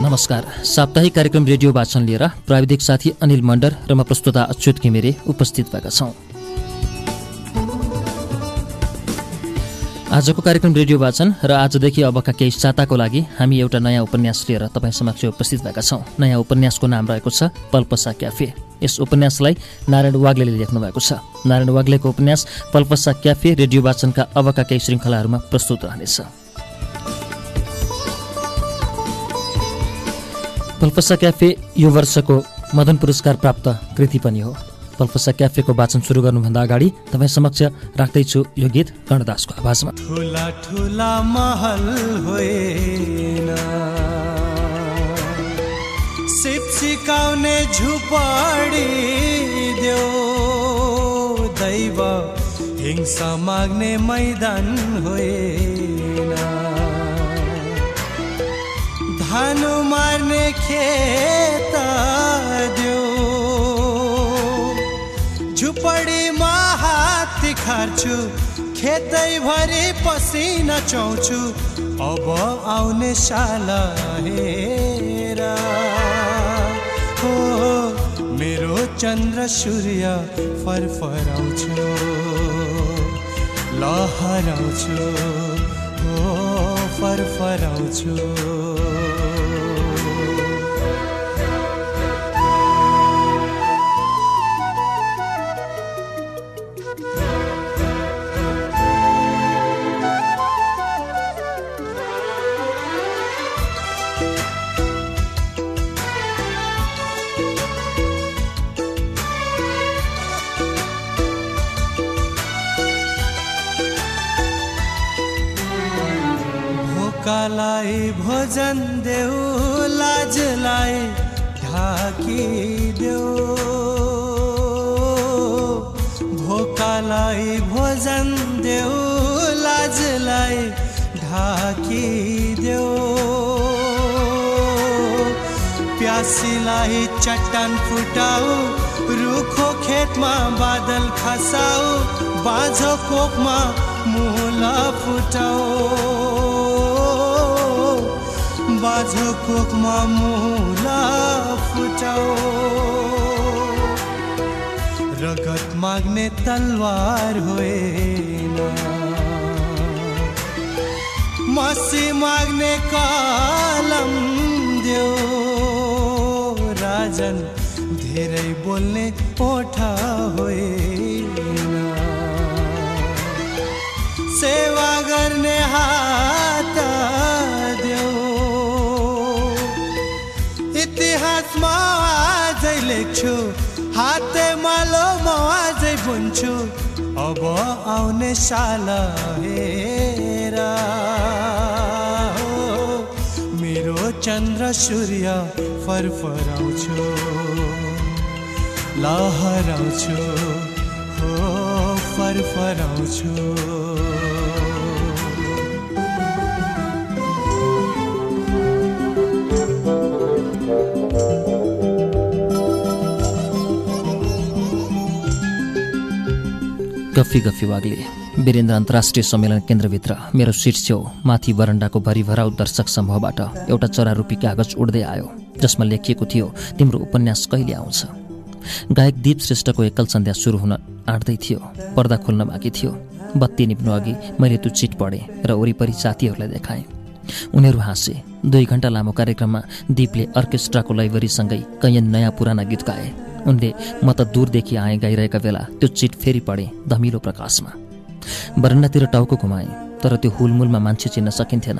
नमस्कार। साप्ताहिक कार्यक्रम रेडियो वाचन लिएर प्राविधिक साथी अनिल मण्डर र म प्रस्तुता अच्युत घिमिरे उपस्थित भएका छौँ। आजको कार्यक्रम रेडियो वाचन र आजदेखि अबका केही साताको लागि हामी एउटा नयाँ उपन्यास लिएर तपाईँ समक्ष उपस्थित भएका छौँ। नयाँ उपन्यासको नाम रहेको छ पल्पसा क्याफे। यस उपन्यासलाई नारायण वाग्लेले लेख्नु भएको छ। नारायण वाग्लेको उपन्यास पल्पसा क्याफे रेडियो वाचनका अबका केही श्रृङ्खलाहरूमा प्रस्तुत रहनेछ। पल्पसा क्याफे यो वर्षको मदन पुरस्कार प्राप्त कृति पनि हो। पल्पसा क्याफेको वाचन सुरु गर्नुभन्दा अगाडि तपाईँ समक्ष राख्दैछु यो गीत कर्णदासको आवाजमा। ठुला ठुला महल सिप सिकाउने झुपडी देऊ। दैव हिंसा माग्ने मैदान होइन। धानु मार्ने खेत देऊ। झुपडीमा हात तिखार्छु खेतैभरि पसिना चौछु। अब आउने साल हेर। हो मेरो चन्द्र सूर्य फरफराउँछु लहराउँछु हो फरफराउँछु। हेर। हो, मेरो चन्द्र सूर्य फरफराउँछु लहराउँछु हो फरफराउँछु। गफी गफी वाग्ले। वीरेन्द्र अन्तर्राष्ट्रिय सम्मेलन केन्द्रभित्र। मेरो छेउ माथि बरन्डाको भरिभराउ दर्शक समूहबाट एउटा चरारूपी कागज उड्दै आयो जसमा लेखिएको थियो तिम्रो उपन्यास कहिले आउँछ? गायक दीप श्रेष्ठको एकल सन्ध्या सुरु हुन आँट्दै थियो पर्दा खोल्न बाँकी थियो। बत्ती निप्नु अघि मैले त्यो चिट पढेँ र वरिपरि साथीहरूलाई देखाएँ। उनीहरू हाँसे। दुई घन्टा लामो कार्यक्रममा दीपले अर्केस्ट्राको लैबरीसँगै कैयन नयाँ पुराना गीत गाए। उनले म त दूरदेखि आएँ गाइरहेका बेला त्यो चिट फेरि पढेँ धमिलो प्रकाशमा। बरन्डातिर टाउको घुमाएँ तर त्यो हुलमुलमा मान्छे चिन्न सकिन्थेन।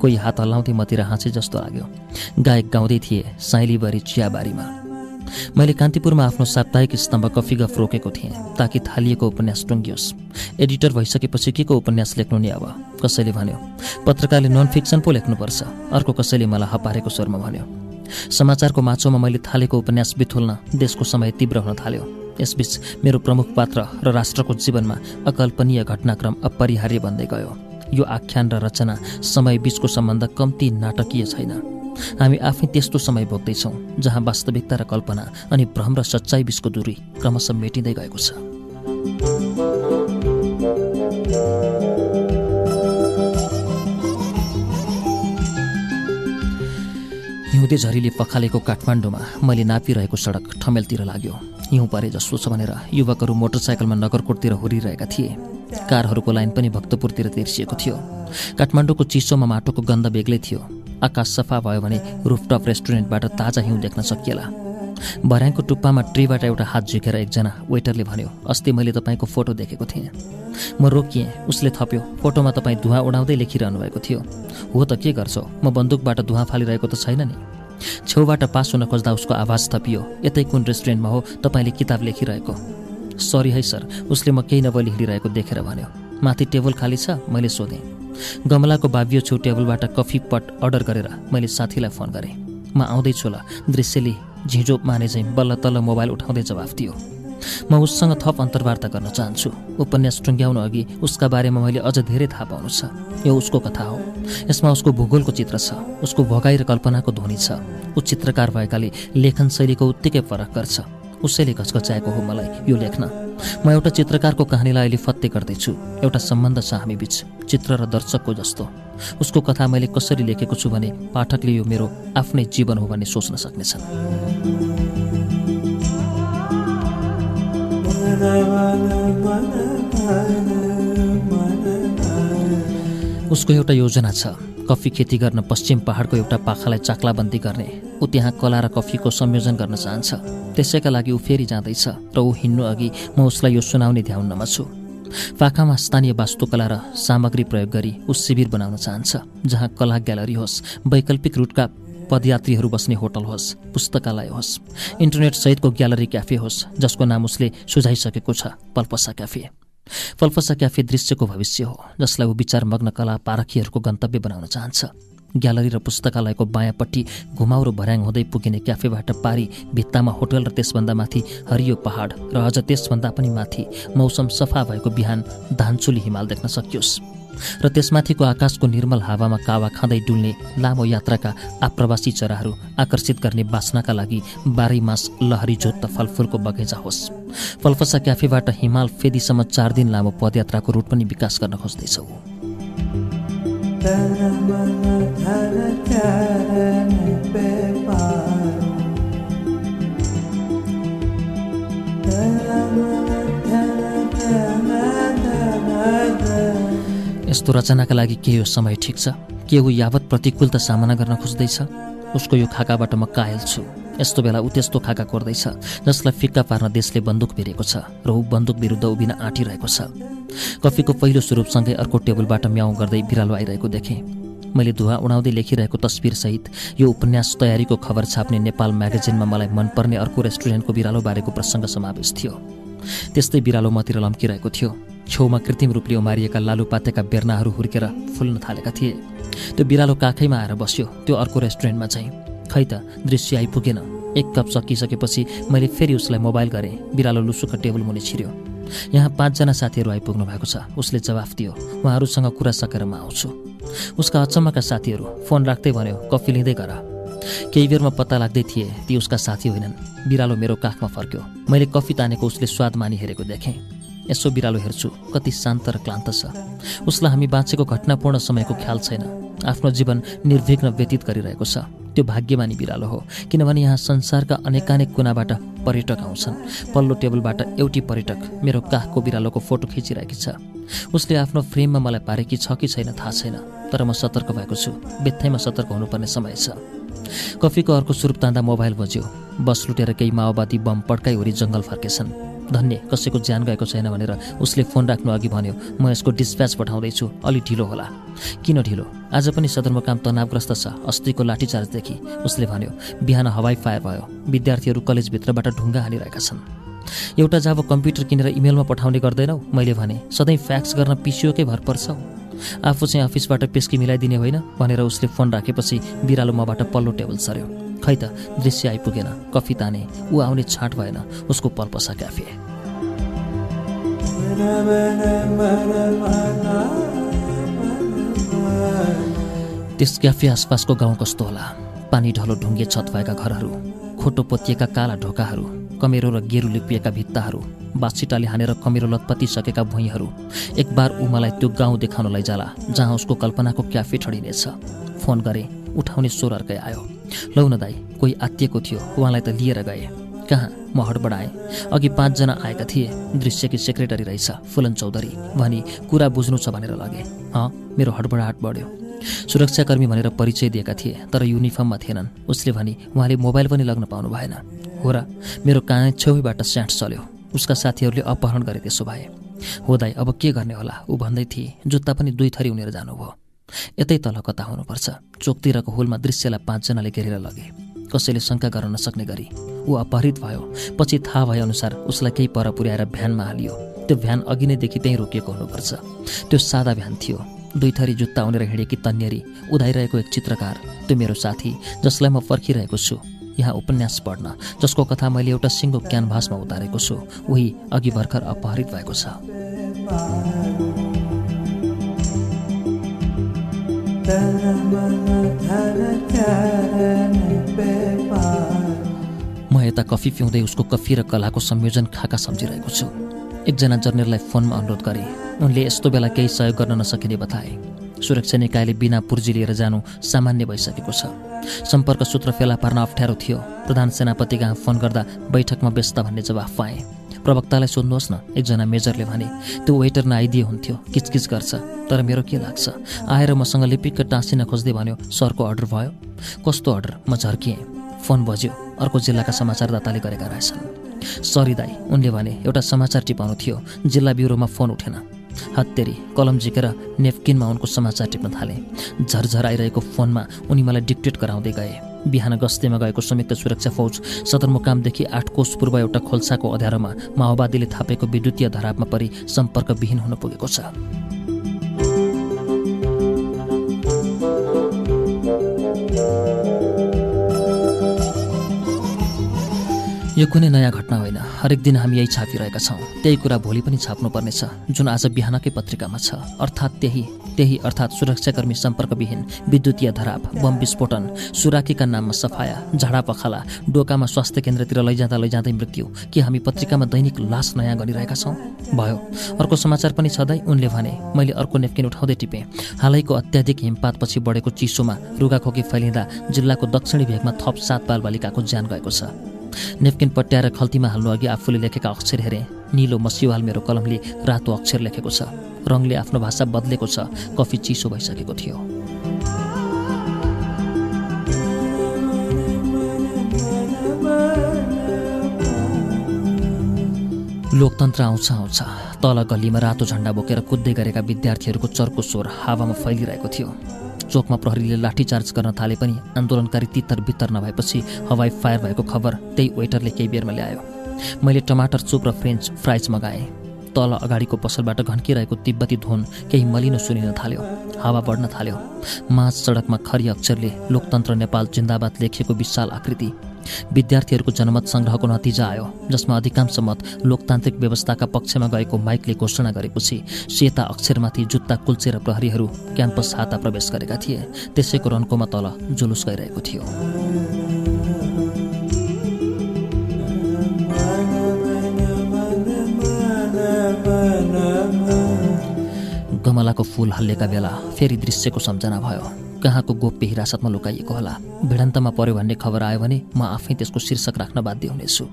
कोही हात हल्लाउँदै मतिर हाँसे जस्तो लाग्यो। गायक गाउँदै थिए साइलीभरि चियाबारीमा। मैले कान्तिपुरमा आफ्नो साप्ताहिक स्तम्भ कफी गफ रोकेको थिएँ ताकि थालिएको उपन्यास टुङ्गियोस्। एडिटर भइसकेपछि के को उपन्यास लेख्नु नि अब? कसैले भन्यो पत्रकारले नन फिक्सन पो लेख्नुपर्छ। अर्को कसैले मलाई हपारेको स्वरमा भन्यो। समाचारको माछोमा मैले थालेको उपन्यास बिथोल्न देशको समय तीव्र हुन थाल्यो। यसबीच मेरो प्रमुख पात्र र राष्ट्रको जीवनमा अकल्पनीय घटनाक्रम अपरिहार्य बन्दै गयो। यो आख्यान र रचना समय बीचको सम्बन्ध कम्ती नाटकीय छैन। हामी आफै त्यस्तो समय भोग्दैछौँ जहाँ वास्तविकता र कल्पना अनि भ्रम र सच्चाइ बिचको दूरी क्रमशः मेटिँदै गएको छ। हिउँदे झरीले पखालेको काठमाडौँमा मैले नापिरहेको सडक ठमेलतिर लाग्यो। हिउँ परे जस्तो छ भनेर युवकहरू मोटरसाइकलमा नगरकोटतिर हुरिरहेका थिए। कारहरूको लाइन पनि भक्तपुरतिर तेर्सिएको थियो। काठमाडौँको चिसोमा माटोको गन्ध बेग्लै थियो। आकाश सफा भयो भने रुफटप रेस्टुरेन्टबाट ताजा हिउँ देख्न सकिएला। भर्याङको टुप्पामा ट्रीबाट एउटा हात झुकेर एकजना वेटरले भन्यो अस्ति मैले तपाईँको फोटो देखेको थिएँ। म रोकिएँ उसले थप्यो। फोटोमा तपाईँ धुवा उडाउँदै लेखिरहनु भएको थियो। हो त के गर्छौ? म बन्दुकबाट धुवा फालिरहेको त छैन नि। छेउबाट पास हुन खोज्दा उसको आवाज थपियो। यतै कुन रेस्टुरेन्टमा हो तपाईँले किताब लेखिरहेको? सरी है सर। उसले म केही नभए हिँडिरहेको देखेर भन्यो। माथि टेबल खाली छ मैले सोधेँ। गमलाको बाबियो छेउ टेबलबाट कफी पट अर्डर गरेर मैले साथीलाई फोन गरेँ। म आउँदैछु ल दृश्यले झिँजो माने चाहिँ बल्ल तल्ल मोबाइल उठाउँदै जवाफ दियो। म उससँग थप अन्तर्वार्ता गर्न चाहन्छु। उपन्यास टुङ्ग्याउनु अघि उसका बारेमा मैले अझ धेरै थाहा पाउनु छ। यो उसको कथा हो। यसमा उसको भूगोलको चित्र छ। उसको भगाई र कल्पनाको ध्वनि छ। ऊ चित्रकार भएकाले लेखन शैलीको उत्तिकै फरक गर्छ। उसैले घचघचाएको हो मलाई यो लेख्न। म एउटा चित्रकारको कहानीलाई अहिले फत्ते गर्दैछु। एउटा सम्बन्ध छ हामी बिच। चित्र र दर्शकको जस्तो। उसको कथा मैले कसरी लेखेको छु भने पाठकले यो मेरो आफ्नै जीवन हो भन्ने सोच्न सक्नेछन्। उसको एउटा योजना छ। कफी खेती गर्न पश्चिम पहाडको एउटा पाखालाई चाक्लाबन्दी गर्ने। ऊ त्यहाँ कला र कफीको संयोजन गर्न चाहन्छ। त्यसैका लागि ऊ फेरि जाँदैछ र ऊ हिँड्नु अघि म उसलाई यो सुनाउने ध्याउनमा छु। पाखामा स्थानीय वास्तुकला र सामग्री प्रयोग गरी ऊ शिविर बनाउन चाहन्छ जहाँ कला ग्यालरी होस् वैकल्पिक रुटका पदयात्रीहरू बस्ने होटल होस् पुस्तकालय होस् इन्टरनेट सहितको ग्यालरी क्याफे होस् जसको नाम उसले सुझाइसकेको छ पल्पसा क्याफे। पल्पसा क्याफे दृश्यको भविष्य हो जसलाई ऊ विचारमग्न कला पारखीहरूको गन्तव्य बनाउन चाहन्छ। ग्यालरी र पुस्तकालयको बायाँपट्टि घुमाउरो भर्याङ हुँदै पुगिने क्याफेबाट पारी भित्तामा होटल र त्यसभन्दा माथि हरियो पहाड र अझ त्यसभन्दा पनि माथि मौसम सफा भएको बिहान धानचुली हिमाल देख्न सकियोस्। र त्यसमाथिको आकाशको निर्मल हावामा कावा खाँदै डुल्ने लामो यात्राका आप्रवासी चराहरू आकर्षित गर्ने बाँच्नका लागि बाह्रै मास लहरी जोत फलफुलको बगैँचा होस्। फलफसा क्याफेबाट हिमाल फेदीसम्म चार दिन लामो पदयात्राको रुट पनि विकास गर्न खोज्दैछौ। यस्तो रचनाका लागि के यो समय ठिक छ? के ऊ यावत प्रतिकूलता सामना गर्न खोज्दैछ? उसको यो खाकाबाट म कायल छु। यस्तो बेला ऊ त्यस्तो खाका कोर्दैछ जसलाई फिक्का पार्न देशले बन्दुक भिरेको छ र ऊ बन्दुक विरुद्ध उभिन आँटिरहेको छ। कफीको पहिलो स्वरूपसँगै अर्को टेबलबाट म्याउ गर्दै बिरालो आइरहेको देखेँ। मैले धुवा उडाउँदै लेखिरहेको तस्विरसहित यो उपन्यास तयारीको खबर छाप्ने नेपाल म्यागजिनमा मलाई मनपर्ने अर्को रेस्टुरेन्टको बिरालो बारेको प्रसङ्ग समावेश थियो। त्यस्तै बिरालो मतिर लम्किरहेको थियो। छेउमा कृत्रिम रूपले उमारिएका लालुपातेका बेर्नाहरू हुर्केर फुल्न थालेका थिए। त्यो बिरालो काखैमा आएर बस्यो। त्यो अर्को रेस्टुरेन्टमा चाहिँ। खै त दृश्य आइपुगेन। एक कप सकिसकेपछि मैले फेरि उसलाई मोबाइल गरेँ। बिरालो लुसुक टेबल मुनि छिर्यो। यहाँ पाँचजना साथीहरू आइपुग्नु भएको छ। उसले जवाफ दियो उहाँहरूसँग कुरा सकेर म आउँछु। उसका अचम्मका साथीहरू फोन राख्दै भन्यो कफी लिँदै गर। केही बेरमा पत्ता लाग्दै थिए ती उसका साथी होइनन्। बिरालो मेरो काखमा फर्क्यो। मैले कफी तानेको उसले स्वाद मानि हेरेको देखेँ। यसो बिरालो हेर्छु कति शान्त र क्लान्त छ। उसलाई हामी बाँचेको घटनापूर्ण समयको ख्याल छैन। आफ्नो जीवन निर्विघ्न व्यतीत गरिरहेको छ। त्यो भाग्यमानी बिरालो हो किनभने यहाँ संसारका अनेकानेक कुनाबाट पर्यटक आउँछन्। पल्लो टेबलबाट एउटी पर्यटक मेरो काखको बिरालोको फोटो खिचिरहेकी छ। उसले आफ्नो फ्रेममा मलाई पारेकी छ कि छैन थाहा छैन तर म सतर्क भएको छु। बेथैमा सतर्क हुनुपर्ने समय छ। कफीको अर्को स्वरूप तान्दा मोबाइल बज्यो। बस लुटेर केही माओवादी बम पड्काइवरी जङ्गल फर्केछन्। धन्य कसैको ज्यान गएको छैन भनेर उसले फोन राख्नु अघि भन्यो। म यसको डिस्प्याच पठाउँदैछु। अलि ढिलो होला। किन ढिलो? आज पनि सदरमुकाम तनावग्रस्त छ। अस्तिको लाठीचार्जदेखि उसले भन्यो बिहान हवाई फायर भयो। विद्यार्थीहरू कलेजभित्रबाट ढुङ्गा हानिरहेका छन्। एउटा जब कम्प्युटर किनेर इमेलमा पठाउने गर्दैनौ मैले भने सधैँ फ्याक्स गर्न पिसियोकै भर पर्छ आफू चाहिँ अफिसबाट पेस्की मिलाइदिने होइन भनेर उसले फोन राखेपछि बिरालो मबाट पल्लो टेबल सर्यो खै त दृश्य आइपुगेन कफी ताने ऊ आउने छाँट भएन उसको पल्पसा क्याफे त्यस क्याफे आसपासको गाउँ कस्तो होला? पानी ढलो ढुङ्गे छत भएका घरहरू खोटो पोतिएका काला ढोकाहरू कमेरो र गेरु लिपिएका भित्ताहरू बाछिटाले हानेर कमेरो लतपतिसकेका भुइँहरू। एक बार मलाई त्यो गाउँ देखाउन लैजाला जहाँ उसको कल्पनाको क्याफे ठडिनेछ। फोन गरे उठाउने स्वर अर्कै आयो। लौ न दाई कोही आत्तिएको थियो उहाँलाई त लिएर गए। कहाँ? म हडबडाएँ अघि पाँचजना आएका थिए। दृश्यकी सेक्रेटरी रहेछ फुलन चौधरी भनी कुरा बुझ्नु छ भनेर लगे। अँ मेरो हडबडाहट बढ्यो। सुरक्षाकर्मी भनेर परिचय दिएका थिए तर युनिफर्ममा थिएनन्। उसले भनी उहाँले मोबाइल पनि लग्न पाउनु भएन। हो र मेरो काँ छेउबाट स्याट चल्यो। उसका साथीहरूले अपहरण गरे त्यसो भए। हो दाई अब के गर्ने होला? ऊ भन्दै थिए जुत्ता पनि दुई थरी उनेर जानुभयो। यतै तल कता हुनुपर्छ। चोकतिरको हुलमा दृश्यलाई पाँचजनाले घेरेर लगे। कसैले शङ्का गर्न नसक्ने गरी ऊ अपहरित भयो। पछि थाहा भएअनुसार उसलाई केही पर पुर्याएर भ्यानमा हालियो। त्यो भ्यान अघि नैदेखि त्यहीँ रोकिएको हुनुपर्छ। त्यो सादा भ्यान थियो। दुई थरी जुत्ता उनेर हिँडेकी तन्यरी उदाइरहेको एक चित्रकार त्यो मेरो साथी जसलाई म पर्खिरहेको छु। यहाँ उपन्यास पढ्न जसको कथा मैले एउटा सिङ्गो क्यानभासमा उतारेको छु उही अघि भर्खर अपहरित भएको छ। म यता कफी पिउँदै उसको कफी र कलाको संयोजन खाका सम्झिरहेको छु। एकजना जर्नेललाई फोनमा अनुरोध गरे। उनले यस्तो बेला केही सहयोग गर्न नसकिने बताए। सुरक्षा निकायले बिना पुर्जी लिएर जानु सामान्य भइसकेको छ। सम्पर्क सूत्र फेला पार्न अप्ठ्यारो थियो। प्रधान सेनापति कहाँ फोन गर्दा बैठकमा व्यस्त भन्ने जवाफ पाएँ। प्रवक्तालाई सोध्नुहोस् न। एकजना मेजरले भने त्यो वेटर नआइदिए हुन्थ्यो किचकिच गर्छ तर मेरो के लाग्छ? आएर मसँग लिपिक्क टाँसिन खोज्दै भन्यो सरको अर्डर भयो? कस्तो अर्डर? म झर्किएँ। फोन बज्यो अर्को जिल्लाका समाचारदाताले गरेका रहेछन्। सरी दाई उनले भने एउटा समाचार टिपाउनु थियो जिल्ला ब्युरोमा फोन उठेन। हत्तेरी कलम झिकेर नेपकिनमा उनको समाचार टिप्न थाले। झरझर आइरहेको फोनमा उनी मलाई डिक्टेट गराउँदै गए। बिहान गस्तीमा गएको संयुक्त सुरक्षा फौज सदरमुकामदेखि आठ कोष पूर्व एउटा खोल्साको अध्यारोमा माओवादीले थापेको विद्युतीय धरापमा परि सम्पर्कविहीन हुन पुगेको छ। यो कुनै नयाँ घटना होइन। हरेक दिन हामी यही छापिरहेका छौँ। त्यही कुरा भोलि पनि छाप्नुपर्नेछ जुन आज बिहानकै पत्रिकामा छ। अर्थात् त्यही त्यही अर्थात् सुरक्षाकर्मी सम्पर्कविहीन विद्युतीय धराप बम विस्फोटन सुराकीका नाममा सफाया झाडा पखाला डोकामा स्वास्थ्य केन्द्रतिर लैजाँदा लैजाँदै मृत्यु के हामी पत्रिकामा दैनिक लास नयाँ गरिरहेका छौँ? भयो। अर्को समाचार पनि छँदै उनले भने मैले अर्को नेपकिन उठाउँदै टिपेँ। हालैको अत्याधिक हिमपातपछि बढेको चिसोमा रुगाखोकी फैलिँदा जिल्लाको दक्षिणी भेगमा थप सात बालबालिकाको ज्यान गएको छ। नेपकिन पट्याएर खल्तीमा हाल्नु अघि आफूले लेखेका अक्षर हेरेँ। निलो मसिवाल मेरो कलमले रातो अक्षर लेखेको छ। रङले आफ्नो भाषा बदलेको छ। कफी चिसो भइसकेको थियो। लोकतन्त्र आउँछ आउँछ। तल गल्लीमा रातो झन्डा बोकेर कुद्दै गरेका विद्यार्थीहरूको चर्को स्वर हावामा फैलिरहेको थियो। चोकमा प्रहरीले लाठीचार्ज गर्न थाले पनि आन्दोलनकारी तितर बित्तर नभएपछि हवाई फायर भएको खबर त्यही वेटरले केही बेरमा ल्यायो। मैले टमाटर चुप र फ्रेन्च फ्राइज मगाएँ। तल अगाडिको पसलबाट घन्किरहेको तिब्बती धुन केही मलिनो सुनिन थाल्यो। हावा बढ्न थाल्यो। माझ सडकमा खरी अक्षरले लोकतन्त्र नेपाल जिन्दाबाद लेखिएको विशाल आकृति। विद्यार्थीहरूको जनमत सङ्ग्रहको नतिजा आयो जसमा अधिकांश मत लोकतान्त्रिक व्यवस्थाका पक्षमा गएको माइकले घोषणा गरेपछि सेता अक्षरमाथि जुत्ता कुल्चेर प्रहरीहरू क्याम्पस हाता प्रवेश गरेका थिए। त्यसैको रन्कोमा तल जुलुस गइरहेको थियो। गमलाको फुल हल्लेका बेला फेरि दृश्यको सम्झना भयो। कहाँको गोप्य हिरासतमा लुकाइएको होला? भिडन्तमा पर्यो भन्ने खबर आयो भने म आफै त्यसको शीर्षक राख्न बाध्य हुनेछु।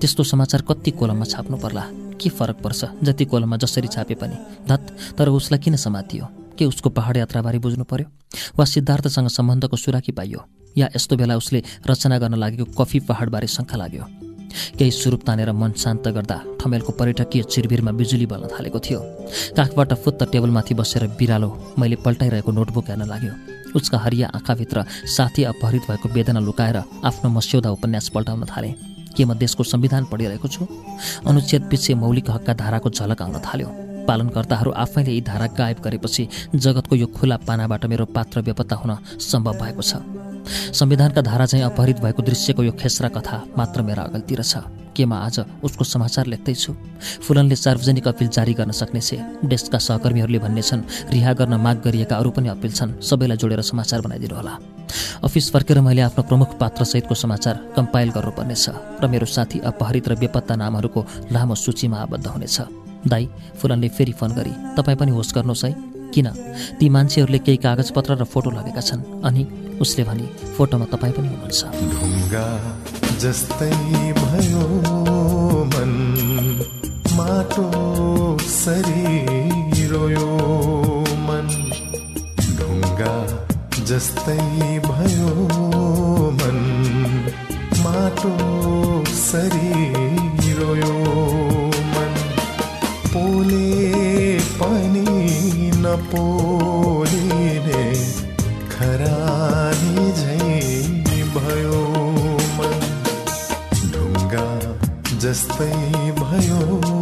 त्यस्तो समाचार कति कोलममा छाप्नु पर्ला? के फरक पर्छ? जति कोलममा जसरी छापे पनि। धत तर उसलाई किन समातियो के उसको पहाड यात्राबारे बुझ्नु पर्यो? वा सिद्धार्थसँग सम्बन्धको सुराकी पाइयो? या यस्तो बेला उसले रचना गर्न लागेको कफी पहाडबारे शङ्का लाग्यो? केही सुरूप तानेर मन शान्त गर्दा ठमेलको पर्यटकीय चिरबिरमा बिजुली बल्न थालेको थियो। काखबाट फुत्त टेबलमाथि बसेर बिरालो मैले पल्टाइरहेको नोटबुक हेर्न लाग्यो। उसका हरिया आँखाभित्र साथी अपहरित भएको वेदना लुकाएर आफ्नो मस्यौदा उपन्यास पल्टाउन थाले। के म देशको संविधान पढिरहेको छु? अनुच्छेद पछि मौलिक हकका धाराको झलक आउन थाल्यो। पालनकर्ताहरू आफैले यी धारा गायब गरेपछि जगतको यो खुला पानाबाट मेरो पात्र बेपत्ता हुन सम्भव भएको छ। संविधानका धारा चाहिँ अपहरित भएको दृश्यको यो खेसरा कथा मात्र मेरा अगल्तिर छ। के म आज उसको समाचार लेख्दैछु। फुलनले सार्वजनिक अपिल जारी गर्न सक्ने छे डेस्कका सहकर्मीहरूले भन्ने छन् रिहा गर्न माग गरिएका अरू पनि अपिल छन्। सबैलाई जोडेर समाचार बनाइदिनु होला। अफिस फर्केर मैले आफ्नो प्रमुख पात्रसहितको समाचार कम्पाइल गर्नुपर्नेछ र मेरो साथी अपहरित र बेपत्ता नामहरूको लामो सूचीमा आबद्ध हुनेछ। दाई फुलनले फेरि फोन गरी तपाईँ पनि होस् गर्नुहोस् है। किन? ती मान्छेहरूले केही कागजपत्र र फोटो लगेका छन्। अनि उसले भने फोटोमा तपाईँ पनि हुनुहुन्छ। जस्तै भयो मन। माटो सरी रोयो मन। ढुङ्गा जस्तै भयो मन। माटो सरी रोयो मन। पोले पनि नपोलिने जस्तै भयो।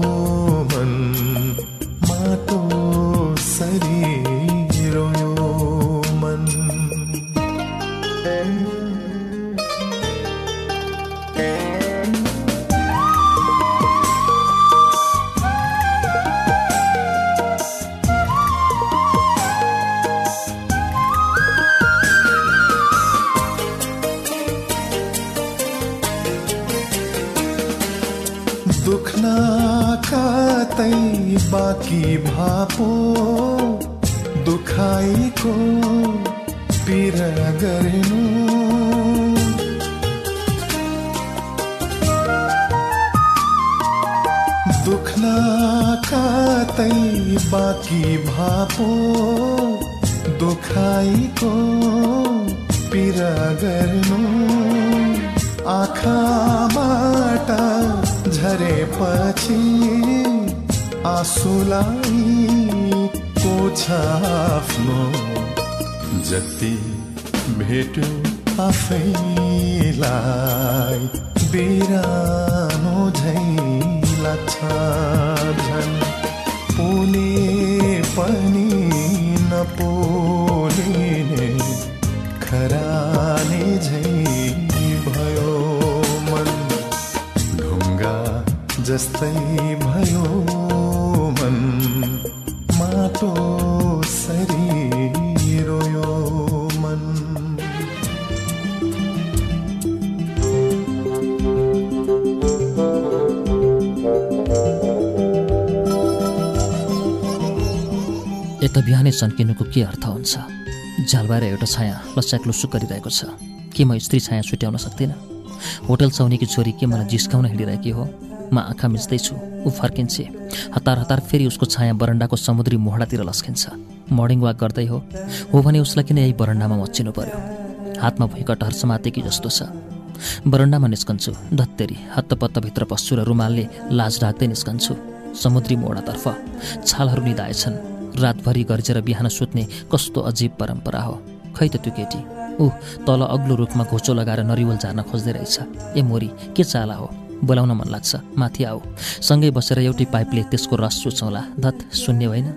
बाँकी भापो दुखाइको पिर गर्नु दुख्न कतै बाँकी भापो दुखाइको पिर गर्नु आँखाबाट झरेपछि आँसुलाई पोछ आफ्नो जति भेट्यो आफैलाई बिरानो झै लाग्छ झन् पोले पनि नपोलिने खरानी झै भयो मन। ढुङ्गा जस्तै भयो यता बिहानै सन्किनुको के अर्थ हुन्छ? झालबाएर एउटा छाया लस्याक लुसुक गरिरहेको छ। के म स्त्री छाया छुट्याउन सक्दिनँ? होटल चौनीकी छोरी के मलाई जिस्काउन हिँडिरहेकी हो? म आँखा मिच्दैछु ऊ फर्किन्छे। हतार हतार फेरि उसको छाया बरन्डाको समुद्री मोहडातिर लस्किन्छ। मर्निङ वाक गर्दै हो। हो भने उसलाई किन यही बरन्डामा मच्चिनु पर्यो? हातमा भुइँकटहर समातेकी जस्तो छ। बरन्डामा निस्कन्छु धत्तेरी हत्तपत्तभित्र पस्छु र रुमालले लाज राख्दै निस्कन्छु। समुद्री मोडातर्फ छालहरू निधाएछन् रातभरि गर्जेर बिहान सुत्ने कस्तो अजीब परम्परा हो। खै त त्यो केटी? ऊ तल अग्लो रुखमा घोचो लगाएर नरिवल झार्न खोज्दै रहेछ। ए मोरी के चाला हो? बोलाउन मन लाग्छ। माथि आऊ। सँगै बसेर एउटै पाइपले त्यसको रस चुचौँला धत शून्य होइन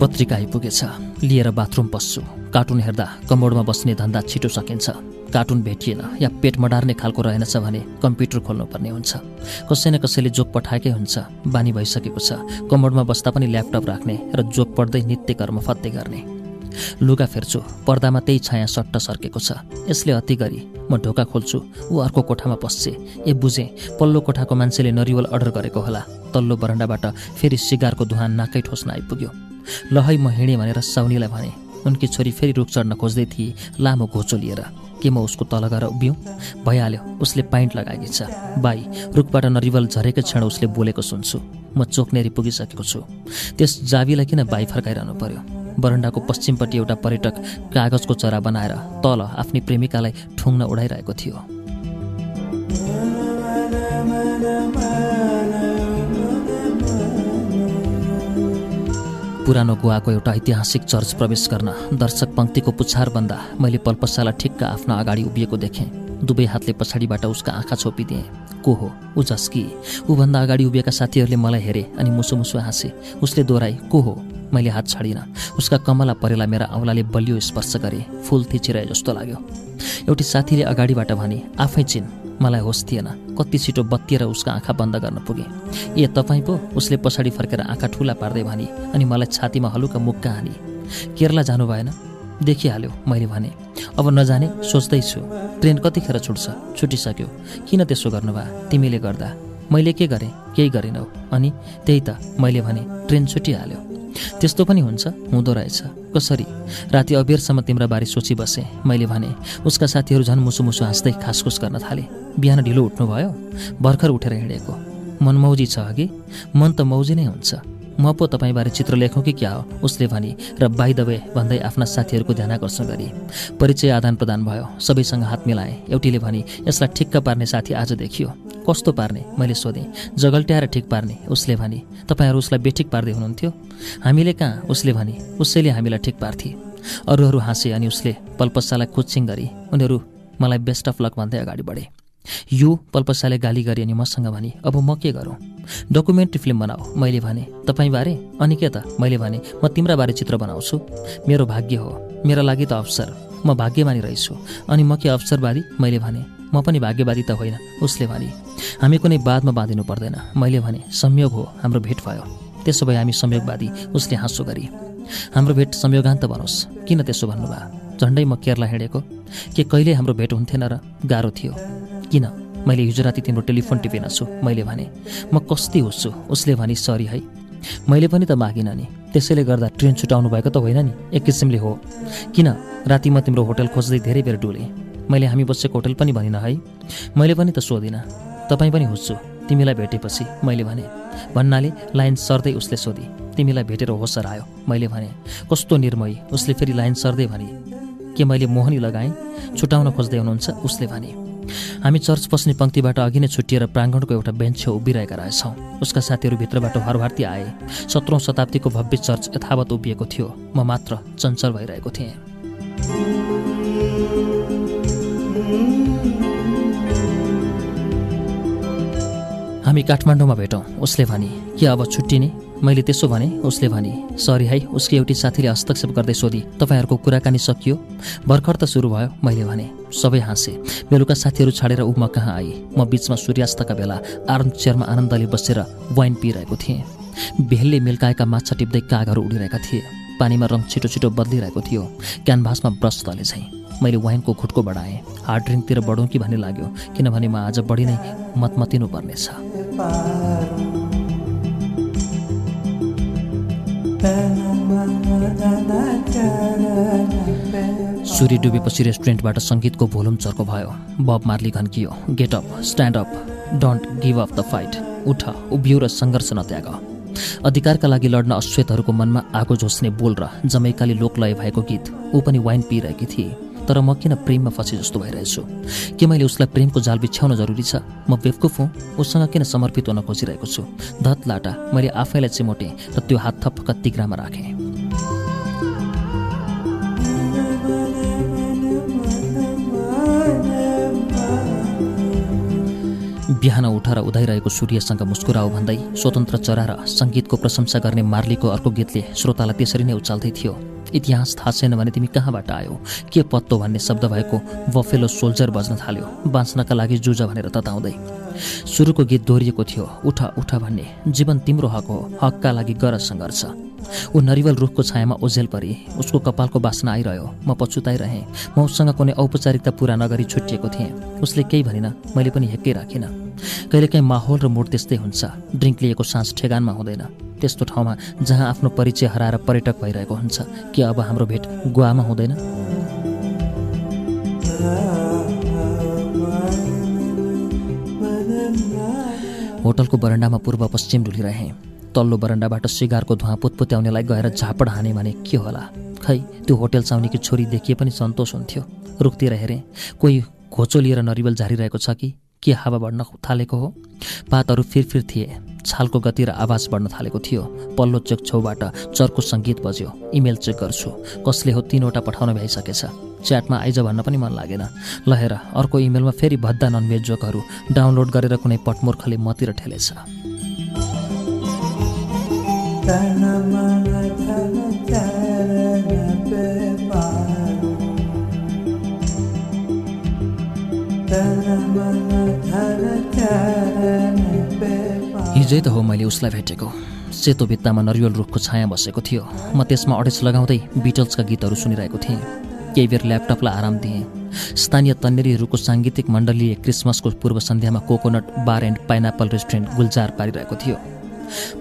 पत्रिका आइपुगेछ। लिएर बाथरुम पस्छु। कार्टुन हेर्दा कमोडमा बस्ने धन्दा छिटो सकिन्छ। कार्टुन भेटिएन या पेट मडार्ने खालको रहेनछ भने कम्प्युटर खोल्नुपर्ने हुन्छ। कसै न कसैले जोक पठाएकै हुन्छ। बानी भइसकेको छ। कमोडमा बस्दा पनि ल्यापटप राख्ने र जोक पढ्दै नित्य कर्म फत्ते गर्ने। लुगा फेर्छु। पर्दामा त्यही छाया सट्ट सर्केको छ। यसले अति गरी म ढोका खोल्छु। ऊ अर्को कोठामा पस्छे। ए बुझेँ पल्लो कोठाको मान्छेले नरिवल अर्डर गरेको होला। तल्लो बरन्डाबाट फेरि सिगारको धुवा नाकै ठोस्न आइपुग्यो लहै म हिँडेँ भनेर साउनीलाई भने उनकी छोरी फेरि रुख चढ्न खोज्दै थिए लामो घोचो लिएर। के म उसको तल गएर उभियौँ भइहाल्यो उसले पाइन्ट लगाएकी छ बाई रुखबाट नरिवल झरेकै क्षण उसले बोलेको सुन्छु। म चोकनेरी पुगिसकेको छु। त्यस जावीलाई किन बाई फर्काइरहनु पर्यो? बरन्डाको पश्चिमपट्टि एउटा पर्यटक कागजको चरा बनाएर तल आफ्नी प्रेमिकालाई ठुङ्न उडाइरहेको थियो। पुरानो गोवाको एउटा ऐतिहासिक चर्च प्रवेश गर्न दर्शक पङ्क्तिको पुछार बन्दा मैले पल्पसाला ठिक्क आफ्नो अगाडि उभिएको देखेँ। दुवै हातले पछाडिबाट उसका आँखा छोपिदिएँ। को हो? ऊ झस्की ऊभन्दा अगाडि उभिएका साथीहरूले मलाई हेरे अनि मुसु मुसु हाँसे। उसले दोहोऱ्याए को हो? मैले हात छाडिनँ। उसका कमला परेला मेरा औँलाले बलियो स्पर्श गरे। फुल थिचिरहे जस्तो लाग्यो। एउटी साथीले अगाडिबाट भने आफै चिन। मलाई होस् थिएन। कति छिटो बत्तिएर उसका आँखा बन्द गर्न पुगेँ। ए तपाईँ पो? उसले पछाडि फर्केर आँखा ठुला पार्दै भने अनि मलाई छातीमा हलुका मुक्का हानी। केरला जानु भएन? देखिहाल्यो मैले भने। अब नजाने सोच्दैछु। ट्रेन कतिखेर छुट्छ? छुटिसक्यो। किन त्यसो गर्नुभयो? तिमीले गर्दा। मैले के गरेँ? केही गरेनौ। अनि त्यही त मैले भने ट्रेन छुटिहाल्यो। त्यस्तो पनि हुन्छ हुँदो रहेछ। कसरी? राति अबेरसम्म तिम्रा बारे सोचिबसेँ मैले भने उसका साथीहरू झन् मुसु मुसु हाँस्दै खासखुस गर्न थाले। बिहान ढिलो उठ्नुभयो? भर्खर उठेर हिँडेको। मन मौजी छ अघि? मन त मौजी नै हुन्छ। म पो तपाईँबारे चित्र लेखौँ कि क्या हो? उसले भनी र बाई दबे भन्दै आफ्ना साथीहरूको ध्यान आकर्षण गरी। परिचय आदान प्रदान भयो। सबैसँग हात मिलाएँ। एउटीले भनी यसलाई ठिक्क पार्ने साथी आज देखियो। कस्तो पार्ने? मैले सोधेँ। जगल्ट्याएर ठिक पार्ने उसले भने। तपाईँहरू उसलाई बेठिक पार्दै हुनुहुन्थ्यो? हामीले कहाँ? उसले भने उसैले हामीलाई ठिक पार्थे। अरूहरू हाँसे अनि उसले पल्पस्सालाई कोचिङ गरी उनीहरू मलाई बेस्ट अफ लक भन्दै अगाडि बढे। यो पल्पसाले गाली गरे अनि मसँग भने अब म के गरौँ? डकुमेन्ट्री फिल्म बनाऊ। मैले भने तपाईँबारे? अनि के त? मैले भने म तिम्रा बारे चित्र बनाउँछु। मेरो भाग्य हो। मेरा लागि त अवसर। म भाग्यमानी रहेछु। अनि म के अवसरवादी मैले भने म पनि भाग्यवादी त होइन उसले भने। हामी कुनै बादमा बाँधिनु पर्दैन। मैले भने संयोग हो हाम्रो भेट भयो। त्यसो भए हामी संयोगवादी उसले हाँसो गरी। हाम्रो भेट संयोगान्त बनोस्। किन त्यसो भन्नुभयो? झन्डै म केरला हिँडेको। के कहिले हाम्रो भेट हुन्थेन र गाह्रो थियो? किन? मैले हिजो राति तिम्रो टेलिफोन टिपेनछु मैले भने। म कस्ती हुन्छु उसले भने सरी है। मैले पनि त मागिनँ नि। त्यसैले गर्दा ट्रेन छुटाउनु भएको त होइन नि एक किसिमले हो। किन? राति म तिम्रो होटल खोज्दै धेरै बेर डुलेँ। मैले हामी बसेको होटल पनि भनिनँ है। मैले पनि त सोधिनँ। तपाईँ पनि हुन्छु तिमीलाई भेटेपछि मैले भने भन्नाले लाइन सर्दै उसले सोधी तिमीलाई भेटेर होसर आयो। मैले भने कस्तो निर्मयी उसले फेरि लाइन सर्दै भने के मैले मोहनी लगाएँ? छुटाउन खोज्दै हुनुहुन्छ उसले भने हामी चर्च पस्ने पङ्क्तिबाट अघि नै छुट्टिएर प्राङ्गणको एउटा बेन्च छेउ उभिरहेका रहेछौँ। उसका साथीहरू भित्रबाट हरभारती आए। सत्रौँ शताब्दीको भव्य चर्च यथावत उभिएको थियो। म मात्र चञ्चल भइरहेको थिएँ। हामी काठमाडौँमा भेटौँ उसले भने के अब छुट्टिने? मैले त्यसो भने उसले भने सरी है उसकी एउटी साथीले हस्तक्षेप गर्दै सोधी तपाईँहरूको कुराकानी सकियो? भर्खर त सुरु भयो मैले भने सबै हाँसे बेलुका साथीहरू छाडेर ऊ म कहाँ आए? म बिचमा सूर्यास्तका बेला आर्म चेयरमा आनन्दले बसेर वाइन पिइरहेको थिएँ। भेलले मिल्काएका माछा टिप्दै कागहरू उडिरहेका थिए। पानीमा रङ छिटो छिटो बदलिरहेको थियो। क्यानभासमा ब्रस तले चाहिँ मैले वाइनको खुट्को बढाएँ हार्ड ड्रिङ्कतिर बढौँ कि भन्ने लाग्यो किनभने म आज बढी नै मतमतिनु पर्नेछ सूर्य डुबेपछि रेस्टुरेन्टबाट सङ्गीतको भोलुम चर्को भयो। Bob Marley घन्कियो get up stand up don't give up the fight उठ उभियो र सङ्घर्ष नत्याग। अधिकारका लागि लड्न अश्वेतहरूको मनमा आगो झोस्ने बोल र जमैकाली लोकलय भएको गीत ऊ पनि वाइन पिइरहेकी थिए। तर म किन प्रेममा फँसे जस्तो भइरहेछु? के मैले उसलाई प्रेमको जाल बिछ्याउन जरुरी छ? म बेवकुफ हुँ उसँग किन समर्पित हुन खोजिरहेको छु? धत लाटा मैले आफैलाई चिमोटेँ र त्यो हात थप तिग्रामा राखेँ। बिहान उठेर उदाइरहेको सूर्यसँग मुस्कुराउ भन्दै स्वतन्त्र चरा र सङ्गीतको प्रशंसा गर्ने मार्लीको अर्को गीतले श्रोतालाई त्यसरी नै उचाल्दै थियो। इतिहास थाहा छैन भने तिमी कहाँबाट आयो? के पत्तो भन्ने शब्द भएको बफेलो सोल्जर बज्न थाल्यो? बाँच्नका लागि जुझ भनेर तताउँदै। सुरुको गीत दोहोरिएको थियो। उठ उठ भन्ने। जीवन तिम्रो हक हो। हकका लागि गर सङ्घर्ष। ऊ नरिवल रुखको छायामा ओझेल परे। उसको कपालको बासना आइरह्यो। म पछुताइरहेँ। म उसँग कुनै औपचारिकता पुरा नगरी छुट्टिएको थिएँ। उसले केही भनिन। मैले पनि हेक्कै राखिनँ। कहिलेकाहीँ माहौल र मुड त्यस्तै हुन्छ। ड्रिङ्क लिएको सास ठेगानमा हुँदैन। त्यस्तो ठाउँमा जहाँ आफ्नो परिचय हराएर पर्यटक भइरहेको हुन्छ। कि अब हाम्रो भेट गोवामा हुँदैन? होटलको बरन्डामा पूर्व पश्चिम डुलिरहे तल्लो बरन्डाबाट सिगारको धुवा पुतपुत्याउनेलाई गएर झापड हाने भने के होला? खै त्यो होटल चाउनीकी छोरी देखिए पनि सन्तोष हुन्थ्यो। रुखतिर हेरेँ कोही घोचो लिएर नरिवल झारिरहेको छ कि? के हावा बढ्न थालेको हो? पातहरू फिरफिर थिए। छालको गति र आवाज बढ्न थालेको थियो। पल्लो चेक छेउबाट चर्को सङ्गीत बज्यो। इमेल चेक गर्छु। कसले हो तिनवटा पठाउन भ्याइसकेछ। च्याटमा आइज भन्न पनि मन लागेन। लहेर अर्को इमेलमा फेरि भद्दा ननभेज जोकहरू डाउनलोड गरेर कुनै पटमूर्खले मतिर ठेलेछ। हिजै त हो मैले उसलाई भेटेको। सेतो भित्तामा नरिवल रुखको छाया बसेको थियो। म त्यसमा अडेस लगाउँदै बिटल्सका गीतहरू सुनिरहेको थिएँ। केही बेर ल्यापटपलाई आराम दिएँ। स्थानीय तन्नेरीहरूको साङ्गीतिक मण्डलीले क्रिसमसको पूर्व सन्ध्यामा coconut bar and pineapple restaurant गुल्जार पारिरहेको थियो।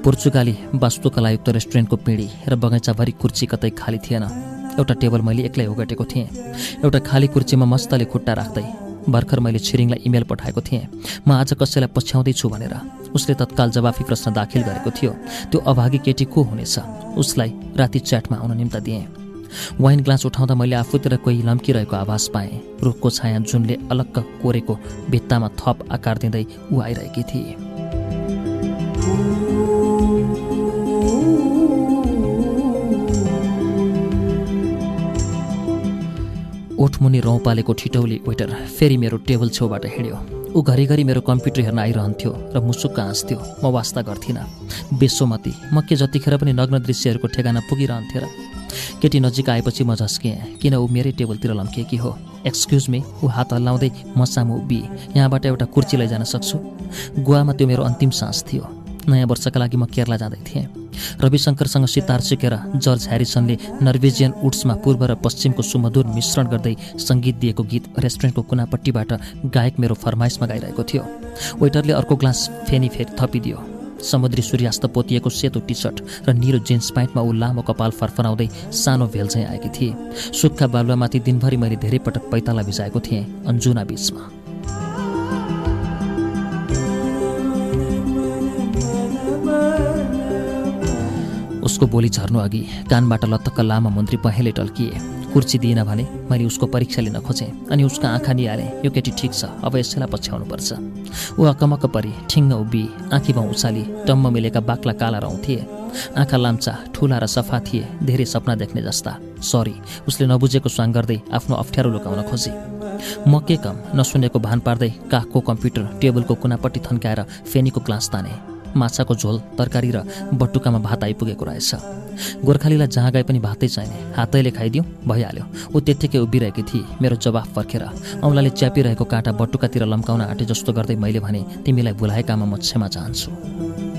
पोर्चुगाली वास्तुकलायुक्त रेस्टुरेन्टको पिँढी र बगैँचाभरि कुर्ची कतै खाली थिएन। एउटा टेबल मैले एक्लै ओगटेको थिएँ। एउटा खाली कुर्चीमा मस्तले खुट्टा राख्दै भर्खर मैले छिरिङलाई इमेल पठाएको थिएँ। म आज कसैलाई पछ्याउँदैछु भनेर। उसले तत्काल जवाफी प्रश्न दाखिल गरेको थियो। त्यो अभागी केटी को हुनेछ? उसलाई राति च्याटमा आउन निम्ता दिएँ। वाइन ग्लास उठाउँदा मैले आफूतिर कोही लम्किरहेको आवाज पाएँ। रुखको छाया जुनले अलक्क कोरेको भित्तामा थप आकार दिँदै ऊ आइरहेकी थिए। ओठमुनि रौँ पालेको ठिटौली वेटर फेरि मेरो टेबल छेउबाट हिँड्यो। ऊ घरिघरि मेरो कम्प्युटर हेर्न आइरहन्थ्यो र मुसुक्क हाँस्थ्यो। म वास्ता गर्थिनँ। बेसोमती म के जतिखेर पनि नग्न दृश्यहरूको ठेगाना पुगिरहन्थ्यो र केटी नजिक आएपछि म झस्किएँ किन ऊ मेरै टेबलतिर लम्किएकी हो? एक्सक्युज मी ऊ हात हल्लाउँदै म सामु उभिए यहाँबाट एउटा कुर्ची लैजान सक्छु? गुवामा त्यो मेरो अन्तिम सास थियो। नयाँ वर्षका लागि म केरला जाँदै थिएँ। रविशङ्करसँग सितार सिकेर जर्ज ह्यारिसनले नर्वेजियन उड्समा पूर्व र पश्चिमको सुमधुर मिश्रण गर्दै सङ्गीत दिएको गीत रेस्टुरेन्टको कुनापट्टिबाट गायक मेरो फरमाइसमा गाइरहेको थियो। वेटरले अर्को ग्लास फेनी फेरि थपिदियो। समुद्री सूर्यास्त पोतिएको सेतो टी सर्ट र निरो जिन्स प्यान्टमा ऊ लामो कपाल फरफराउँदै सानो भेल चाहिँ आएकी थिए। सुक्खा बालुवामाथि दिनभरि मैले धेरै पटक पैताला भिजाएको थिएँ। अन्जुना बिचमा। उसको बोली झर्नु अघि कानबाट लत्तक्क लामा मन्त्री पहेँले टल्किए। कुर्ची दिएन भने मैले उसको परीक्षा लिन खोजेँ अनि उसको आँखा निहालेँ। यो केटी ठिक छ अब यसैलाई पछ्याउनुपर्छ ऊ अकमक्क परी ठिङ्ग उभि आँखी भाउ उचाली टम्म मिलेका बाक्ला काला रौँ थिए। आँखा लाम्चा ठुला र सफा थिए धेरै सपना देख्ने जस्ता। सरी उसले नबुझेको स्वाङ गर्दै आफ्नो अप्ठ्यारो लुकाउन खोजे। म के कम? नसुनेको भान पार्दै काखको कम्प्युटर टेबलको कुनापट्टि थन्काएर फेनीको ग्लास ताने। माछाको झोल तरकारी र बटुकामा भात आइपुगेको रहेछ। गोर्खालीलाई जहाँ गए पनि भातै चाहिने। हातैले खाइदिउँ भइहाल्यो। ऊ त्यत्तिकै उभिरहेकी थिए मेरो जवाफ फर्केर औँलाले च्यापिरहेको काँटा बटुकातिर लम्काउन आँटे जस्तो गर्दै मैले भने तिमीलाई भुलाएकामा म क्षमा चाहन्छु।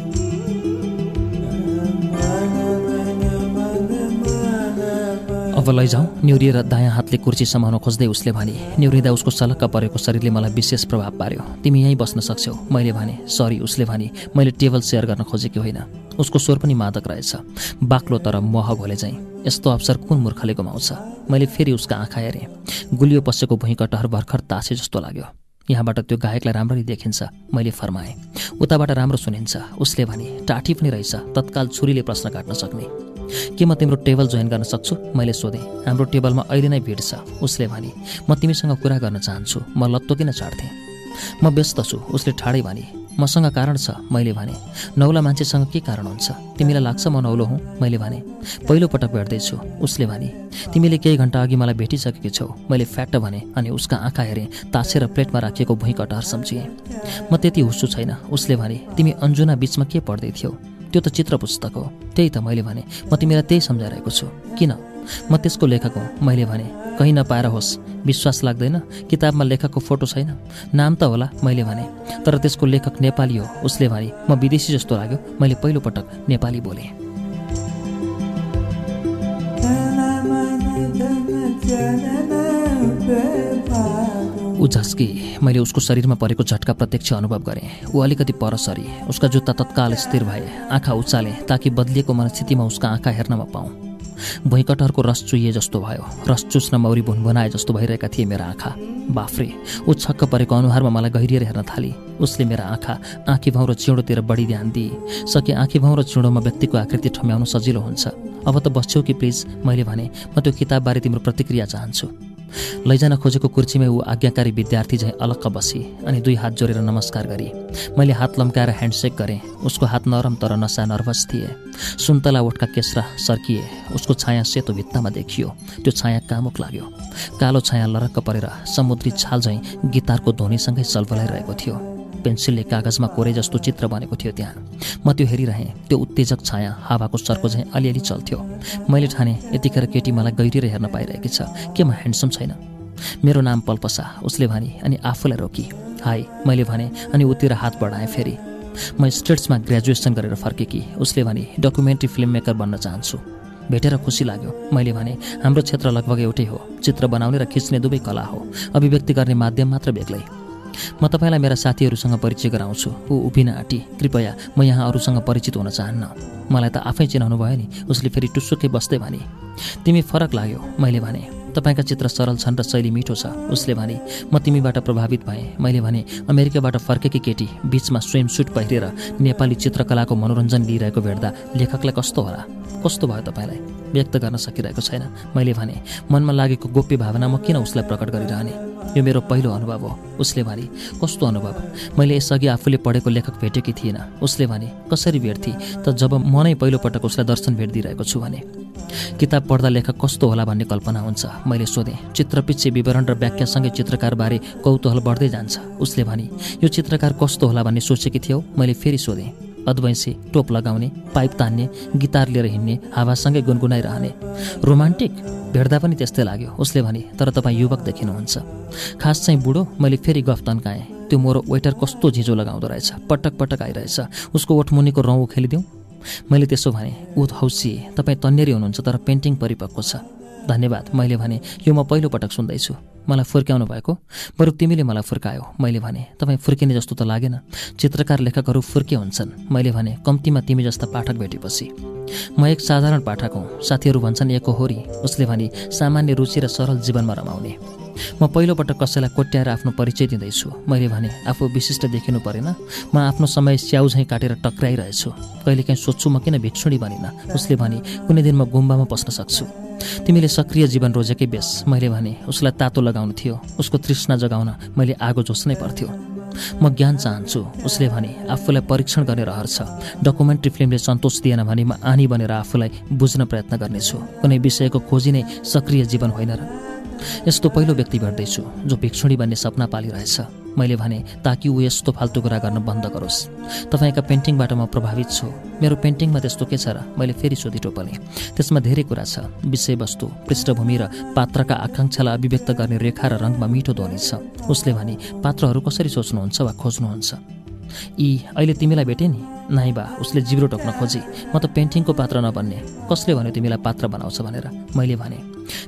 अब लैजाउँ। न्युरिएर दायाँ हातले कुर्सी समाउन खोज्दै उसले भने न्युरिँदा उसको सलक्क परेको शरीरले मलाई विशेष प्रभाव पार्यो। तिमी यहीँ बस्न सक्छौ। मैले भने सरी। उसले भने मैले टेबल सेयर गर्न खोजेकी होइन। उसको स्वर पनि मादक रहेछ। बाक्लो तर मह घोले चाहिँ। यस्तो अवसर कुन मूर्खले गुमाउँछ? मैले फेरि उसका आँखा हेरेँ। गुलियो पसेको भुइँकटहर भर्खर तासे जस्तो लाग्यो। यहाँबाट त्यो गायकलाई राम्ररी देखिन्छ मैले फर्माएँ। उताबाट राम्रो सुनिन्छ। उसले भने टाठी पनि रहेछ। तत्काल छुरीले प्रश्न काट्न सक्ने। के म तिम्रो टेबल जोइन गर्न सक्छु? मैले सोधेँ। हाम्रो टेबलमा अहिले नै भिड छ उसले भने। म तिमीसँग कुरा गर्न चाहन्छु। म लत्तो किन चाड्थेँ म व्यस्त छु उसले ठाडै भने। मसँग कारण छ मैले भने। नौला मान्छेसँग के कारण हुन्छ? तिमीलाई लाग्छ म नौलो हुँ? मैले भने। पहिलोपटक भेट्दैछु उसले भने। तिमीले केही घन्टा अघि मलाई भेटिसकेकी छौ। मैले फ्याक्ट भने अनि उसका आँखा हेरेँ ताछेर प्लेटमा राखिएको भुइँ कटार सम्झिएँ। म त्यति हुस्सु छैन उसले भने। तिमी अन्जुना बिचमा के पढ्दै थियौ? त्यो त चित्र पुस्तक हो। त्यही त मैले भने म तिमीलाई त्यही सम्झाइरहेको छु। किन? म त्यसको लेखक हुँ मैले भने कहीँ नपाएर होस्। विश्वास लाग्दैन किताबमा लेखकको फोटो छैन। नाम त होला मैले भने। तर त्यसको लेखक नेपाली हो उसले भने म विदेशी जस्तो लाग्यो मैले पहिलोपटक नेपाली बोलेँ। ऊ झस्की। मैले उसको शरीरमा परेको झट्का प्रत्यक्ष अनुभव गरेँ। ऊ अलिकति पर सरी। उसका जुत्ता तत्काल स्थिर भए। आँखा उचाले ताकि बदलिएको मनस्थितिमा उसका आँखा हेर्नमा पाऊँ। भुइँकटहरको रस चुइए जस्तो भयो। रस चुस्न मौरी भुनभुनाए जस्तो भइरहेका थिए मेरा आँखा। बाफ्रे। ऊ छक्क परेको अनुहारमा मलाई गहिरिएर हेर्न थाली। उसले मेरा आँखा आँखी भाउ र चिउँडोतिर बढी ध्यान दिए। सके आँखी भाउ र चिउँडोमा व्यक्तिको आकृति ठम्याउनु सजिलो हुन्छ। अब त बस्छौ कि प्लिज? मैले भने म त्यो किताबबारे तिम्रो प्रतिक्रिया चाहन्छु। लैजान खोजेको कुर्चीमै ऊ आज्ञाकारी विद्यार्थी झैँ अलक्क बसी अनि दुई हात जोडेर नमस्कार गरी मैले हात लम्काएर ह्यान्डसेक गरेँ उसको हात नरम तर नसा नर्भस थिए। सुन्तला ओठका केस्रा सर्किए उसको छाया सेतो भित्तामा देखियो त्यो छाया कामुक लाग्यो। कालो छाया लरक्क परेर समुद्री छाल झैँ गितारको ध्वनिसँगै सलबलाइरहेको थियो। पेन्सिलले कागजमा कोरे जस्तो चित्र बनेको थियो त्यहाँ। म त्यो हेरिरहेँ त्यो उत्तेजक छाया हावाको सर्को झैँ अलिअलि चल्थ्यो। मैले ठाने यतिखेर केटी मलाई गहिरिएर हेर्न पाइरहेकी छ। के म ह्यान्डसम छैन? मेरो नाम पल्पसा उसले भने अनि आफूलाई रोकी। हाई मैले भने अनि उतिर हात बढाएँ फेरि। म स्टेट्समा ग्रेजुएसन गरेर फर्केकी। उसले भने डकुमेन्ट्री फिल्म मेकर बन्न चाहन्छु। भेटेर खुसी लाग्यो। मैले भने हाम्रो क्षेत्र लगभग एउटै हो। चित्र बनाउने र खिच्ने दुवै कला हो। अभिव्यक्ति गर्ने माध्यम मात्र बेग्लै। म तपाईँलाई मेरा साथीहरूसँग परिचय गराउँछु। ऊ उभिन आँटी कृपया म यहाँ अरूसँग परिचित हुन चाहन्न। मलाई त आफै चिनाउनु भयो नि उसले फेरि टुसुक्कै बस्दै भने। तिमी फरक लाग्यो मैले भने। तपाईँका चित्र सरल छन् र शैली मिठो छ उसले भने। म तिमीबाट प्रभावित भएँ मैले भने। अमेरिकाबाट फर्केकी केटी बिचमा स्विम सुट पहिरेर नेपाली चित्रकलाको मनोरञ्जन लिइरहेको भेट्दा लेखकलाई कस्तो होला? कस्तो भयो तपाईँलाई? व्यक्त गर्न सकिरहेको छैन मैले भने। मनमा लागेको गोप्य भावना म किन उसलाई प्रकट गरिरहने? यो मेरो पहिलो अनुभव हो। उसले भने कस्तो अनुभव? मैले यसअघि आफूले पढेको लेखक भेटेकी थिइनँ। उसले भने कसरी भेट्थे? त जब म नै पहिलोपटक उसलाई दर्शन भेटिदिइरहेको छु भने किताब पढ्दा लेखक कस्तो होला भन्ने कल्पना हुन्छ। मैले सोधेँ चित्रपिच्छे विवरण र व्याख्यासँगै चित्रकारबारे कौतूहल बढ्दै जान्छ। उसले भने यो चित्रकार कस्तो होला भन्ने सोचेकी थियौ? मैले फेरि सोधेँ अद्वैंसी टोप लगाउने पाइप तान्ने गिटार लिएर हिँड्ने हावासँगै गुनगुनाइरहने। रोमान्टिक भेट्दा पनि त्यस्तै लाग्यो उसले भने तर तपाईँ युवक देखिनुहुन्छ। खास चाहिँ बुढो मैले फेरि गफ तन्काएँ। त्यो मोरो वेटर कस्तो झिजो लगाउँदो रहेछ। पटक पटक आइरहेछ। उसको ओठमुनिको रौँ खेलिदिउँ मैले त्यसो भने ऊ हौसिए तपाईँ तन्नेरी हुनुहुन्छ तर पेन्टिङ परिपक्व छ। धन्यवाद। मैले भने यो म पहिलोपटक सुन्दैछु। मलाई फुर्क्याउनु भएको? बरु तिमीले मलाई फुर्कायो मैले भने तपाईँ फुर्किने जस्तो त लागेन। चित्रकार लेखकहरू फुर्के हुन्छन् मैले भने कम्तीमा तिमी जस्ता पाठक भेटेपछि। म एक साधारण पाठक हुँ साथीहरू भन्छन् एकहोरी उसले भने सामान्य रुचि र सरल जीवनमा रमाउने। म पहिलोपटक कसैलाई कोट्याएर आफ्नो परिचय दिँदैछु। मैले भने आफू विशिष्ट देखिनु परेन। म आफ्नो समय स्याउ झैँ काटेर टक्राइरहेछु। कहिलेकाहीँ सोध्छु म किन भिक्षुणी बनिन उसले भने कुनै दिन म गुम्बामा पस्न सक्छु। तिमीले सक्रिय जीवन रोजेकै बेस। मैले भने उसलाई तातो लगाउनु थियो। उसको तृष्णा जगाउन मैले आगो जोस्नै पर्थ्यो। म ज्ञान चाहन्छु। उसले भने आफूलाई परीक्षण गर्ने रहर छ। डकुमेन्ट्री फिल्मले सन्तोष दिएन भने म आनी बनेर आफूलाई बुझ्न प्रयत्न गर्नेछु। कुनै विषयको खोजी नै सक्रिय जीवन होइन र यस्तो पहिलो व्यक्ति भेट्दैछु जो भिक्षुणी बन्ने सपना पालिरहेछ। मैले भने ताकि ऊ यस्तो फाल्तु कुरा गर्न बन्द गरोस्। तपाईँका पेन्टिङबाट म प्रभावित छु। मेरो पेन्टिङमा त्यस्तो के छ र मैले फेरि सोधि टोपलेँ त्यसमा धेरै कुरा छ। विषयवस्तु पृष्ठभूमि र पात्रका आकाङ्क्षालाई अभिव्यक्त गर्ने रेखा र रङमा मिठो ध्वनि छ। उसले भने पात्रहरू कसरी सोच्नुहुन्छ वा खोज्नुहुन्छ? यी अहिले तिमीलाई भेटेँ नि। नाइ बा उसले जिब्रो टोक्न खोजे। म त पेन्टिङको पात्र नबन्ने। कसले भन्यो तिमीलाई पात्र बनाउँछ भनेर? मैले भने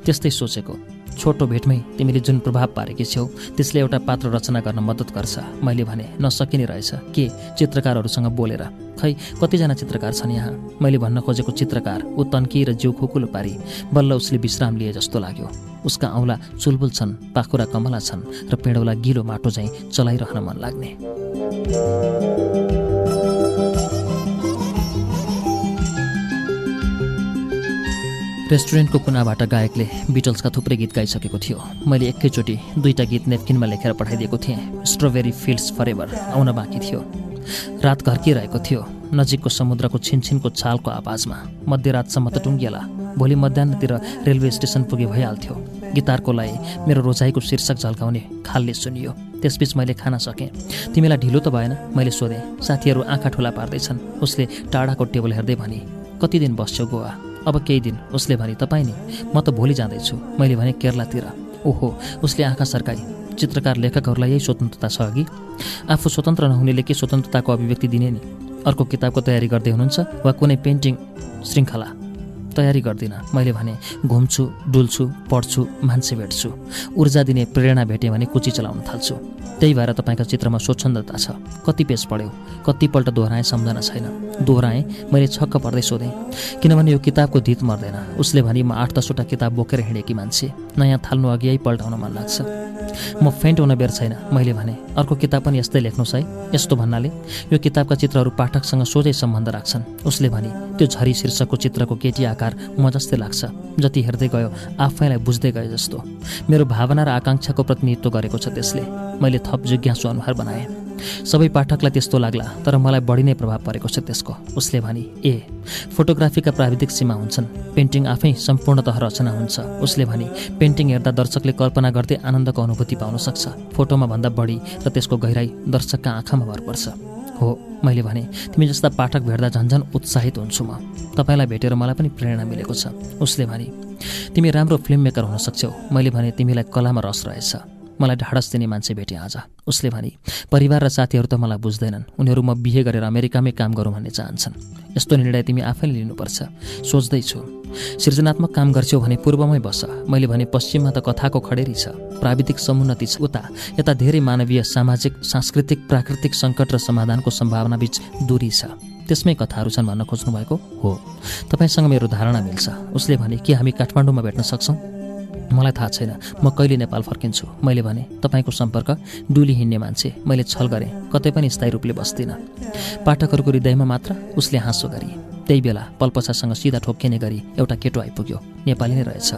त्यस्तै सोचेको। छोटो भेटमै तिमीले जुन प्रभाव पारेकी छेउ त्यसले एउटा पात्र रचना गर्न मद्दत गर्छ। मैले भने नसकिने रहेछ। के? चित्रकारहरूसँग बोलेर। खै कतिजना चित्रकार छन् यहाँ? मैले भन्न खोजेको चित्रकार ऊ तन्की र जिउ खुकुलो पारी। बल्ल उसले विश्राम लिए जस्तो लाग्यो। उसका औँला चुलबुल छन् पाखुरा कमला छन् र पेडौला गिलो माटो झैँ चलाइरहन मन लाग्ने। रेस्टुरेन्टको कुनाबाट गायकले बिटल्सका थुप्रै गीत गाइसकेको थियो। मैले एकैचोटि दुईवटा गीत नेपकिनमा लेखेर पठाइदिएको थिएँ। स्ट्रबेरी फिल्ड्स फरेभर आउन बाँकी थियो। रात घर्किरहेको थियो नजिकको समुद्रको छिनछिनको छालको आवाजमा। मध्यरातसम्म त टुङ्गिएला। भोलि मध्याहतिर रेलवे स्टेसन पुगे भइहाल्थ्यो। गिटारको लय मेरो रोजाइको शीर्षक झल्काउने खालले सुनियो। त्यसबीच मैले खान सकेँ। तिमीलाई ढिलो त भएन मैले सोधेँ। साथीहरू आँखा ठुला पार्दैछन्। उसले टाढाको टेबल हेर्दै भने कति दिन बस्छौ गोवा? अब केही दिन उसले भने तपाईँ नि म त भोलि जाँदैछु। मैले भने केरलातिर। ओहो उसले आँखा सर्काई चित्रकार लेखकहरूलाई यही स्वतन्त्रता छ अघि। आफू स्वतन्त्र नहुनेले के स्वतन्त्रताको अभिव्यक्ति दिने नि? अर्को किताबको तयारी गर्दै हुनुहुन्छ वा कुनै पेन्टिङ श्रृङ्खला? तयारी गर्दिनँ। मैले भने घुम्छु डुल्छु पढ्छु मान्छे भेट्छु। ऊर्जा दिने प्रेरणा भेटेँ भने कुची चलाउन थाल्छु। त्यही भएर तपाईँको चित्रमा स्वच्छन्दता छ। कति पेज पढ्यो? कतिपल्ट दोहोऱ्याएँ सम्झना छैन। दोहोऱ्याएँ मैले छक्क पर्दै सोधेँ किनभने यो किताबको धित मर्दैन। उसले भने म आठ दसवटा किताब बोकेर हिँडेकी मान्छे। नयाँ थाल्नु अघि यही पल्टाउन मन लाग्छ। म फेन्ट हुन बेर छैन। मैले भने अर्को किताब पनि यस्तै लेख्नुहोस् है। यस्तो भन्नाले यो किताबका चित्रहरू पाठकसँग सोझै सम्बन्ध राख्छन्। उसले भने त्यो झरी शीर्षकको चित्रको केटी आकार म जस्तै लाग्छ। जति हेर्दै गयो आफैलाई बुझ्दै गयो जस्तो। मेरो भावना र आकाङ्क्षाको प्रतिनिधित्व गरेको छ त्यसले। मैले थप जिज्ञासु अनुहार बनाएँ। सबै पाठकलाई त्यस्तो लाग्ला तर मलाई बढी नै प्रभाव परेको छ त्यसको। उसले भने ए फोटोग्राफीका प्राविधिक सीमा हुन्छन् पेन्टिङ आफै सम्पूर्णतः रचना हुन्छ। उसले भने पेन्टिङ हेर्दा दर्शकले कल्पना गर्दै आनन्दको अनुभूति पाउन सक्छ। फोटोमा भन्दा बढी र त्यसको गहिराई दर्शकका आँखामा भर पर्छ। हो मैले भने तिमी जस्ता पाठक भेट्दा झन्झन उत्साहित हुन्छु म। तपाईँलाई भेटेर मलाई पनि प्रेरणा मिलेको छ। उसले भने तिमी राम्रो फिल्म मेकर हुन सक्छौ। मैले भने तिमीलाई कलामा रस रहेछ। मलाई ढाडस दिने मान्छे भेटेँ आज। उसले भने परिवार र साथीहरू त मलाई बुझ्दैनन्। उनीहरू म बिहे गरेर अमेरिकामै काम गरौँ भन्ने चाहन्छन्। यस्तो निर्णय तिमी आफैले लिनुपर्छ। सोच्दैछु। सृजनात्मक काम गर्छौ भने पूर्वमै बस। मैले भने पश्चिममा त कथाको खडेरी छ। प्राविधिक समुन्नति छ। उता यता धेरै मानवीय सामाजिक सांस्कृतिक प्राकृतिक सङ्कट र समाधानको सम्भावना बीच दूरी छ। त्यसमै कथाहरू छन् भन्न खोज्नु भएको हो। तपाईँसँग मेरो धारणा मिल्छ। उसले भने के हामी काठमाडौँमा भेट्न सक्छौँ? मलाई थाहा छैन। म कहिले नेपाल फर्किन्छु? मैले भने तपाईँको सम्पर्क डुली हिँड्ने मान्छे। मैले छल गरेँ। कतै पनि स्थायी रूपले बस्दिनँ। पाठकहरूको हृदयमा मात्र उसले हाँसो गरी। त्यही बेला पल्पसासँग सिधा ठोक्किने गरी एउटा केटो आइपुग्यो। नेपाली नै रहेछ।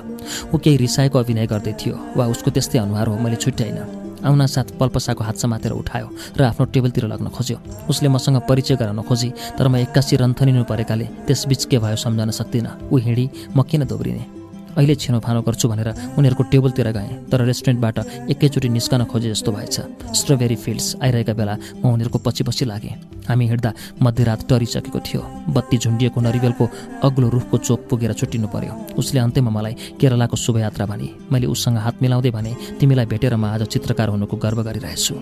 ऊ केही रिसाएको अभिनय गर्दै थियो वा उसको त्यस्तै अनुहार हो मैले छुट्याइनँ। आउनासाथ पल्पसाको हात समातेर उठायो र आफ्नो टेबलतिर लग्न खोज्यो। उसले मसँग परिचय गराउन खोजी तर म एक्कासी रन्थनिनु परेकाले त्यसबीच के भयो सम्झन सक्दिनँ। ऊ हिँडी म किन दोब्रिने अहिले छिनोफानो गर्छु भनेर उनीहरूको टेबलतिर गएँ तर रेस्टुरेन्टबाट एकैचोटि निस्कन खोजे जस्तो भएछ। स्ट्रबेरी फिल्ड्स आइरहेका बेला म उनीहरूको पछि पछि लागेँ। हामी हिँड्दा मध्यरात टरिसकेको थियो। बत्ती झुन्डिएको नरिवेलको अग्लो रुखको चोक पुगेर छुट्टिनु पर्यो। उसले अन्त्यमा मलाई केरलाको शुभयात्रा भने मैले उसँग हात मिलाउँदै भने तिमीलाई भेटेर म आज चित्रकार हुनुको गर्व गरिरहेछु।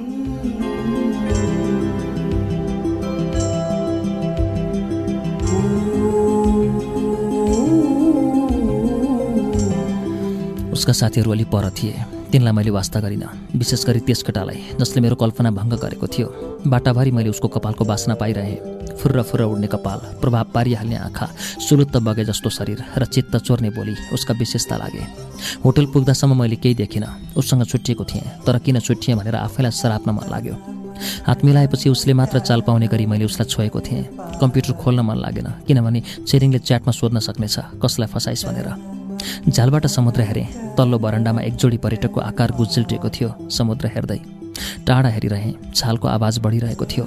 उसका साथीहरू अलि पर थिए। तिनलाई मैले वास्ता गरिनँ विशेष गरी त्यस केटालाई जसले मेरो कल्पना भङ्ग गरेको थियो। बाटाभरि मैले उसको कपालको बास्ना पाइरहेँ। फुर्र फुर्र उड्ने कपाल प्रभाव पारिहाल्ने आँखा सुलुत्त बगे जस्तो शरीर र चित्त चोर्ने बोली उसका विशेषता लागे। होटल पुग्दासम्म मैले केही देखिनँ उसँग छुट्टिएको थिएँ तर किन छुट्टिएँ भनेर आफैलाई सराप्न मन लाग्यो। हात मिलाएपछि उसले मात्र चाल पाउने गरी मैले उसलाई छोएको थिएँ। कम्प्युटर खोल्न मन लागेन किनभने चेरिङले च्याटमा सोध्न सक्नेछ कसलाई फसाइस् भनेर। झालबाट समुद्र हेरेँ। तल्लो बरन्डामा एक जोडी पर्यटकको आकार गुज्जिल्टिएको थियो समुद्र हेर्दै। टाढा हेरिरहेँ छालको आवाज बढिरहेको थियो।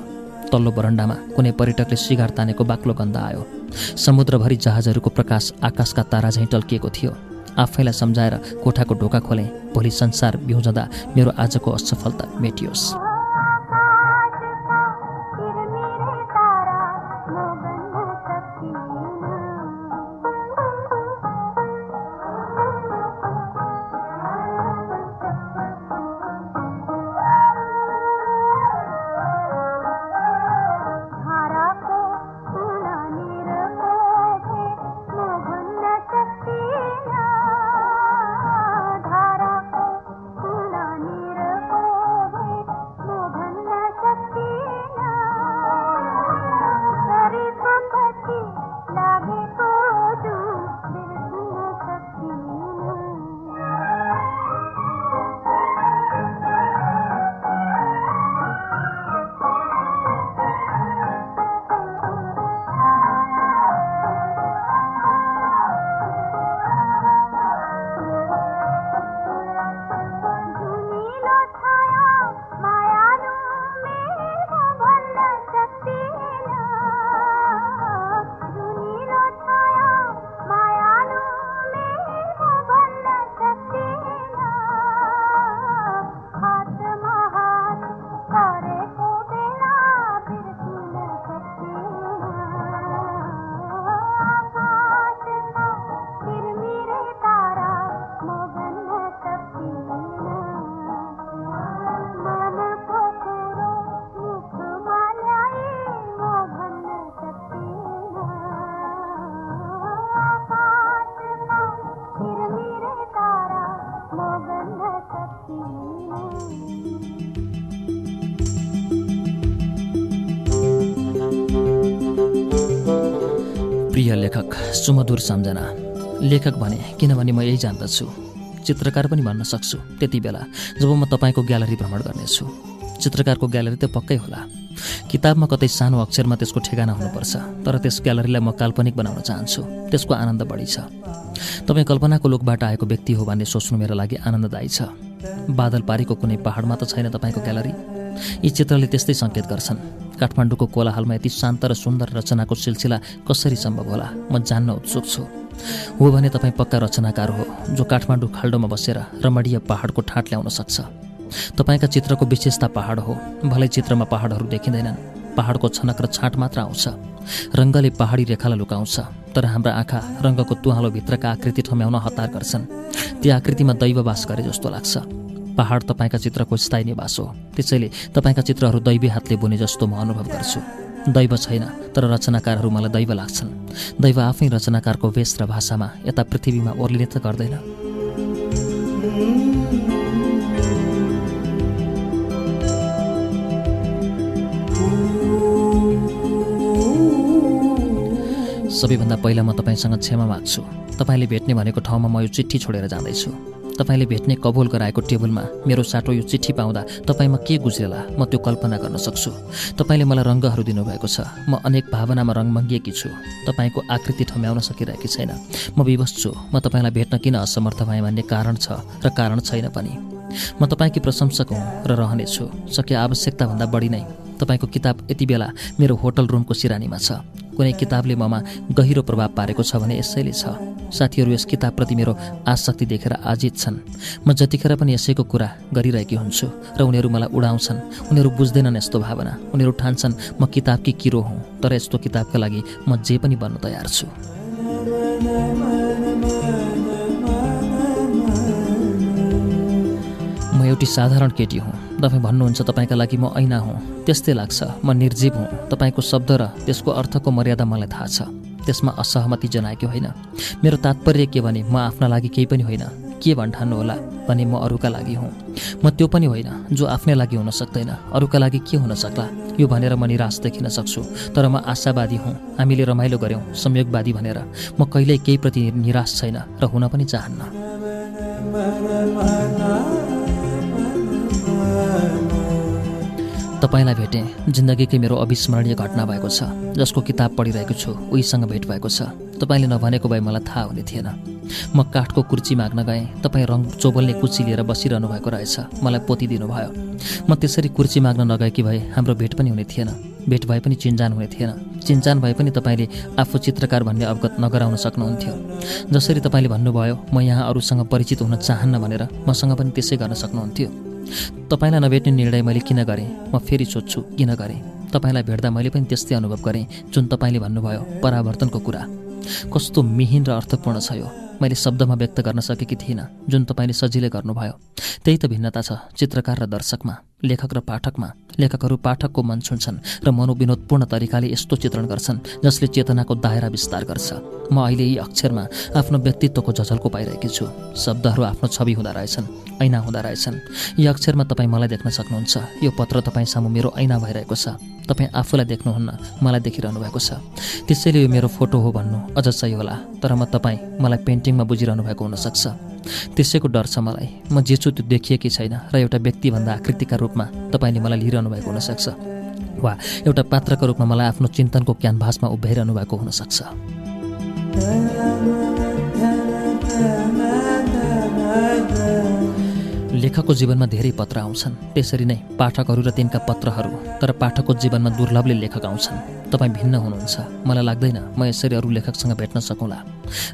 तल्लो बरन्डामा कुनै पर्यटकले सिगार तानेको बाक्लो गन्ध आयो। समुद्रभरि जहाजहरूको प्रकाश आकाशका तारा झैँ टल्किएको थियो। आफैलाई सम्झाएर कोठाको ढोका खोलेँ। भोलि संसार बिउजँदा मेरो आजको असफलता मेटियोस्। सुमधुर सम्झना। लेखक भने किनभने म यही जान्दछु। चित्रकार पनि भन्न सक्छु त्यति बेला जब म तपाईँको ग्यालरी भ्रमण गर्नेछु। चित्रकारको ग्यालरी त पक्कै होला। किताबमा कतै सानो अक्षरमा त्यसको ठेगाना हुनुपर्छ तर त्यस ग्यालरीलाई म काल्पनिक बनाउन चाहन्छु। त्यसको आनन्द बढी छ। तपाईँ कल्पनाको लोकबाट आएको व्यक्ति हो भन्ने सोच्नु मेरो लागि आनन्ददायी छ। बादल पारीको कुनै पहाडमा त छैन तपाईँको ग्यालरी? यी चित्रले त्यस्तै सङ्केत गर्छन्। काठमाडौँको कोलाहालमा यति शान्त र सुन्दर रचनाको सिलसिला कसरी सम्भव होला? म जान्न उत्सुक छु। हो भने तपाईँ पक्का रचनाकार हो जो काठमाडौँ खाल्डोमा बसेर रमणीय पहाडको ठाँट ल्याउन सक्छ। तपाईँका चित्रको विशेषता पहाड हो भलै चित्रमा पहाडहरू देखिँदैनन्। पहाडको छनक र छाँट मात्र आउँछ। रङ्गले पहाडी रेखालाई लुकाउँछ तर हाम्रा आँखा रङ्गको तुहालो भित्रका आकृति ठम्याउन हतार गर्छन्। ती आकृतिमा दैव बास गरे जस्तो लाग्छ। पहाड तपाईँका चित्रको स्थायी निवास हो। त्यसैले तपाईँका चित्रहरू दैवी हातले बुने जस्तो म अनुभव गर्छु। दैव छैन तर रचनाकारहरू मलाई दैव लाग्छन्। दैव आफै रचनाकारको वेश र भाषामा यता पृथ्वीमा ओर्लिने त गर्दैन। सबैभन्दा पहिला म तपाईँसँग क्षमा माग्छु। तपाईँले भेट्ने भनेको ठाउँमा म यो चिठी छोडेर जाँदैछु। तपाईँले भेट्ने कबोल गराएको टेबलमा मेरो साटो यो चिठी पाउँदा तपाईँमा के गुज्रेला म त्यो कल्पना गर्न सक्छु। तपाईँले मलाई रङ्गहरू दिनुभएको छ। म अनेक भावनामा रङ मङ्गिएकी छु। तपाईँको आकृति ठम्याउन सकिरहेकी छैन। म विवश छु। म तपाईँलाई भेट्न किन असमर्थ भएँ भन्ने कारण छ र कारण छैन पनि। म तपाईँकी प्रशंसक हुँ र रहनेछु सके आवश्यकताभन्दा बढी नै तपाईँको किताब यति बेला मेरो होटल रुमको सिरानीमा छ। कुनै किताबले ममा गहिरो प्रभाव पारेको छ भने यसैले छ। साथीहरू यस किताबप्रति मेरो आसक्ति देखेर आजित छन्। म जतिखेर पनि यसैको कुरा गरिरहेकी हुन्छु र उनीहरू मलाई उडाउँछन्। उनीहरू बुझ्दैनन् यस्तो भावना। उनीहरू ठान्छन् म किताबकी किरो हुँ तर यस्तो किताबका लागि म जे पनि बन्न तयार छु। म एउटी साधारण केटी हुँ। तपाईँ भन्नुहुन्छ तपाईँका लागि म ऐना हुँ। त्यस्तै लाग्छ। म निर्जीव हुँ। तपाईँको शब्द र त्यसको अर्थको मर्यादा मलाई थाहा छ। त्यसमा असहमति जनाएको होइन। मेरो तात्पर्य के भने म आफ्ना लागि केही पनि होइन। के भन्ठान्नु होला भने म अरूका लागि हुँ। म त्यो पनि होइन जो आफ्नै लागि हुन सक्दैन। अरूका लागि के हुन सक्ला? यो भनेर म निराश देखिन सक्छु। तर म आशावादी हुँ। हामीले रमाइलो गऱ्यौँ संयोगवादी भनेर। म कहिल्यै केही प्रति निराश छैन र हुन पनि चाहन्न। तपाईँलाई भेटेँ। जिन्दगीकै मेरो अविस्मरणीय घटना भएको छ जसको किताब पढिरहेको छु उहीसँग भेट भएको छ। तपाईँले नभनेको भए मलाई थाहा हुने थिएन। म काठको कुर्ची माग्न गएँ। तपाईँ रङ चोबल्ने कुर्ची लिएर बसिरहनु भएको रहेछ। मलाई पोतिदिनु भयो म त्यसरी कुर्ची माग्न नगएकी भए हाम्रो भेट पनि हुने थिएन। भेट भए पनि चिन्जान हुने थिएन। चिन्जान भए पनि तपाईँले आफू चित्रकार भन्ने अवगत नगराउन सक्नुहुन्थ्यो। जसरी तपाईँले भन्नुभयो म यहाँ अरूसँग परिचित हुन चाहन्न भनेर मसँग पनि त्यसै गर्न सक्नुहुन्थ्यो। तपाईँलाई नभेट्ने निर्णय मैले किन गरेँ? म फेरि सोध्छु किन गरेँ? तपाईँलाई भेट्दा मैले पनि त्यस्तै अनुभव गरेँ जुन तपाईँले भन्नुभयो परावर्तनको कुरा। कस्तो मिहिन र अर्थपूर्ण छ यो। मैले शब्दमा व्यक्त गर्न सकेकी थिइनँ जुन तपाईँले सजिलै गर्नुभयो। त्यही त भिन्नता छ चित्रकार र दर्शकमा लेखक र पाठकमा। लेखकहरू पाठकको मन छुन्छन् र मनोविनोदपूर्ण तरिकाले यस्तो चित्रण गर्छन् जसले चेतनाको दायरा विस्तार गर्छ। म अहिले यी अक्षरमा आफ्नो व्यक्तित्वको झझल्को पाइरहेकी छु। शब्दहरू आफ्नो छवि हुँदा रहेछन् ऐना हुँदा रहेछन्। यी अक्षरमा तपाईँ मलाई देख्न सक्नुहुन्छ। यो पत्र तपाईँ सामु मेरो ऐना भइरहेको छ। तपाईँ आफूलाई देख्नुहुन्न मलाई देखिरहनु भएको छ। त्यसैले यो मेरो फोटो हो भन्नु अझ सही होला तर म तपाईँ मलाई पेन्टिङमा बुझिरहनु भएको हुनसक्छ। त्यसैको डर छ मलाई। म जे छु त्यो देखिएकै छैन र एउटा व्यक्तिभन्दा आकृतिका रूपमा तपाईँले मलाई लिइरहनु भएको हुनसक्छ। वा एउटा पात्रको रूपमा मलाई आफ्नो चिन्तनको क्यानभासमा उभ्याइरहनु भएको हुनसक्छ। लेखकको जीवनमा धेरै पत्र आउँछन्। त्यसरी नै पाठकहरू र तिनका पत्रहरू तर पाठकको जीवनमा दुर्लभले लेखक आउँछन्। तपाईँ भिन्न हुनुहुन्छ। मलाई लाग्दैन म यसरी अरू लेखकसँग भेट्न सकौँला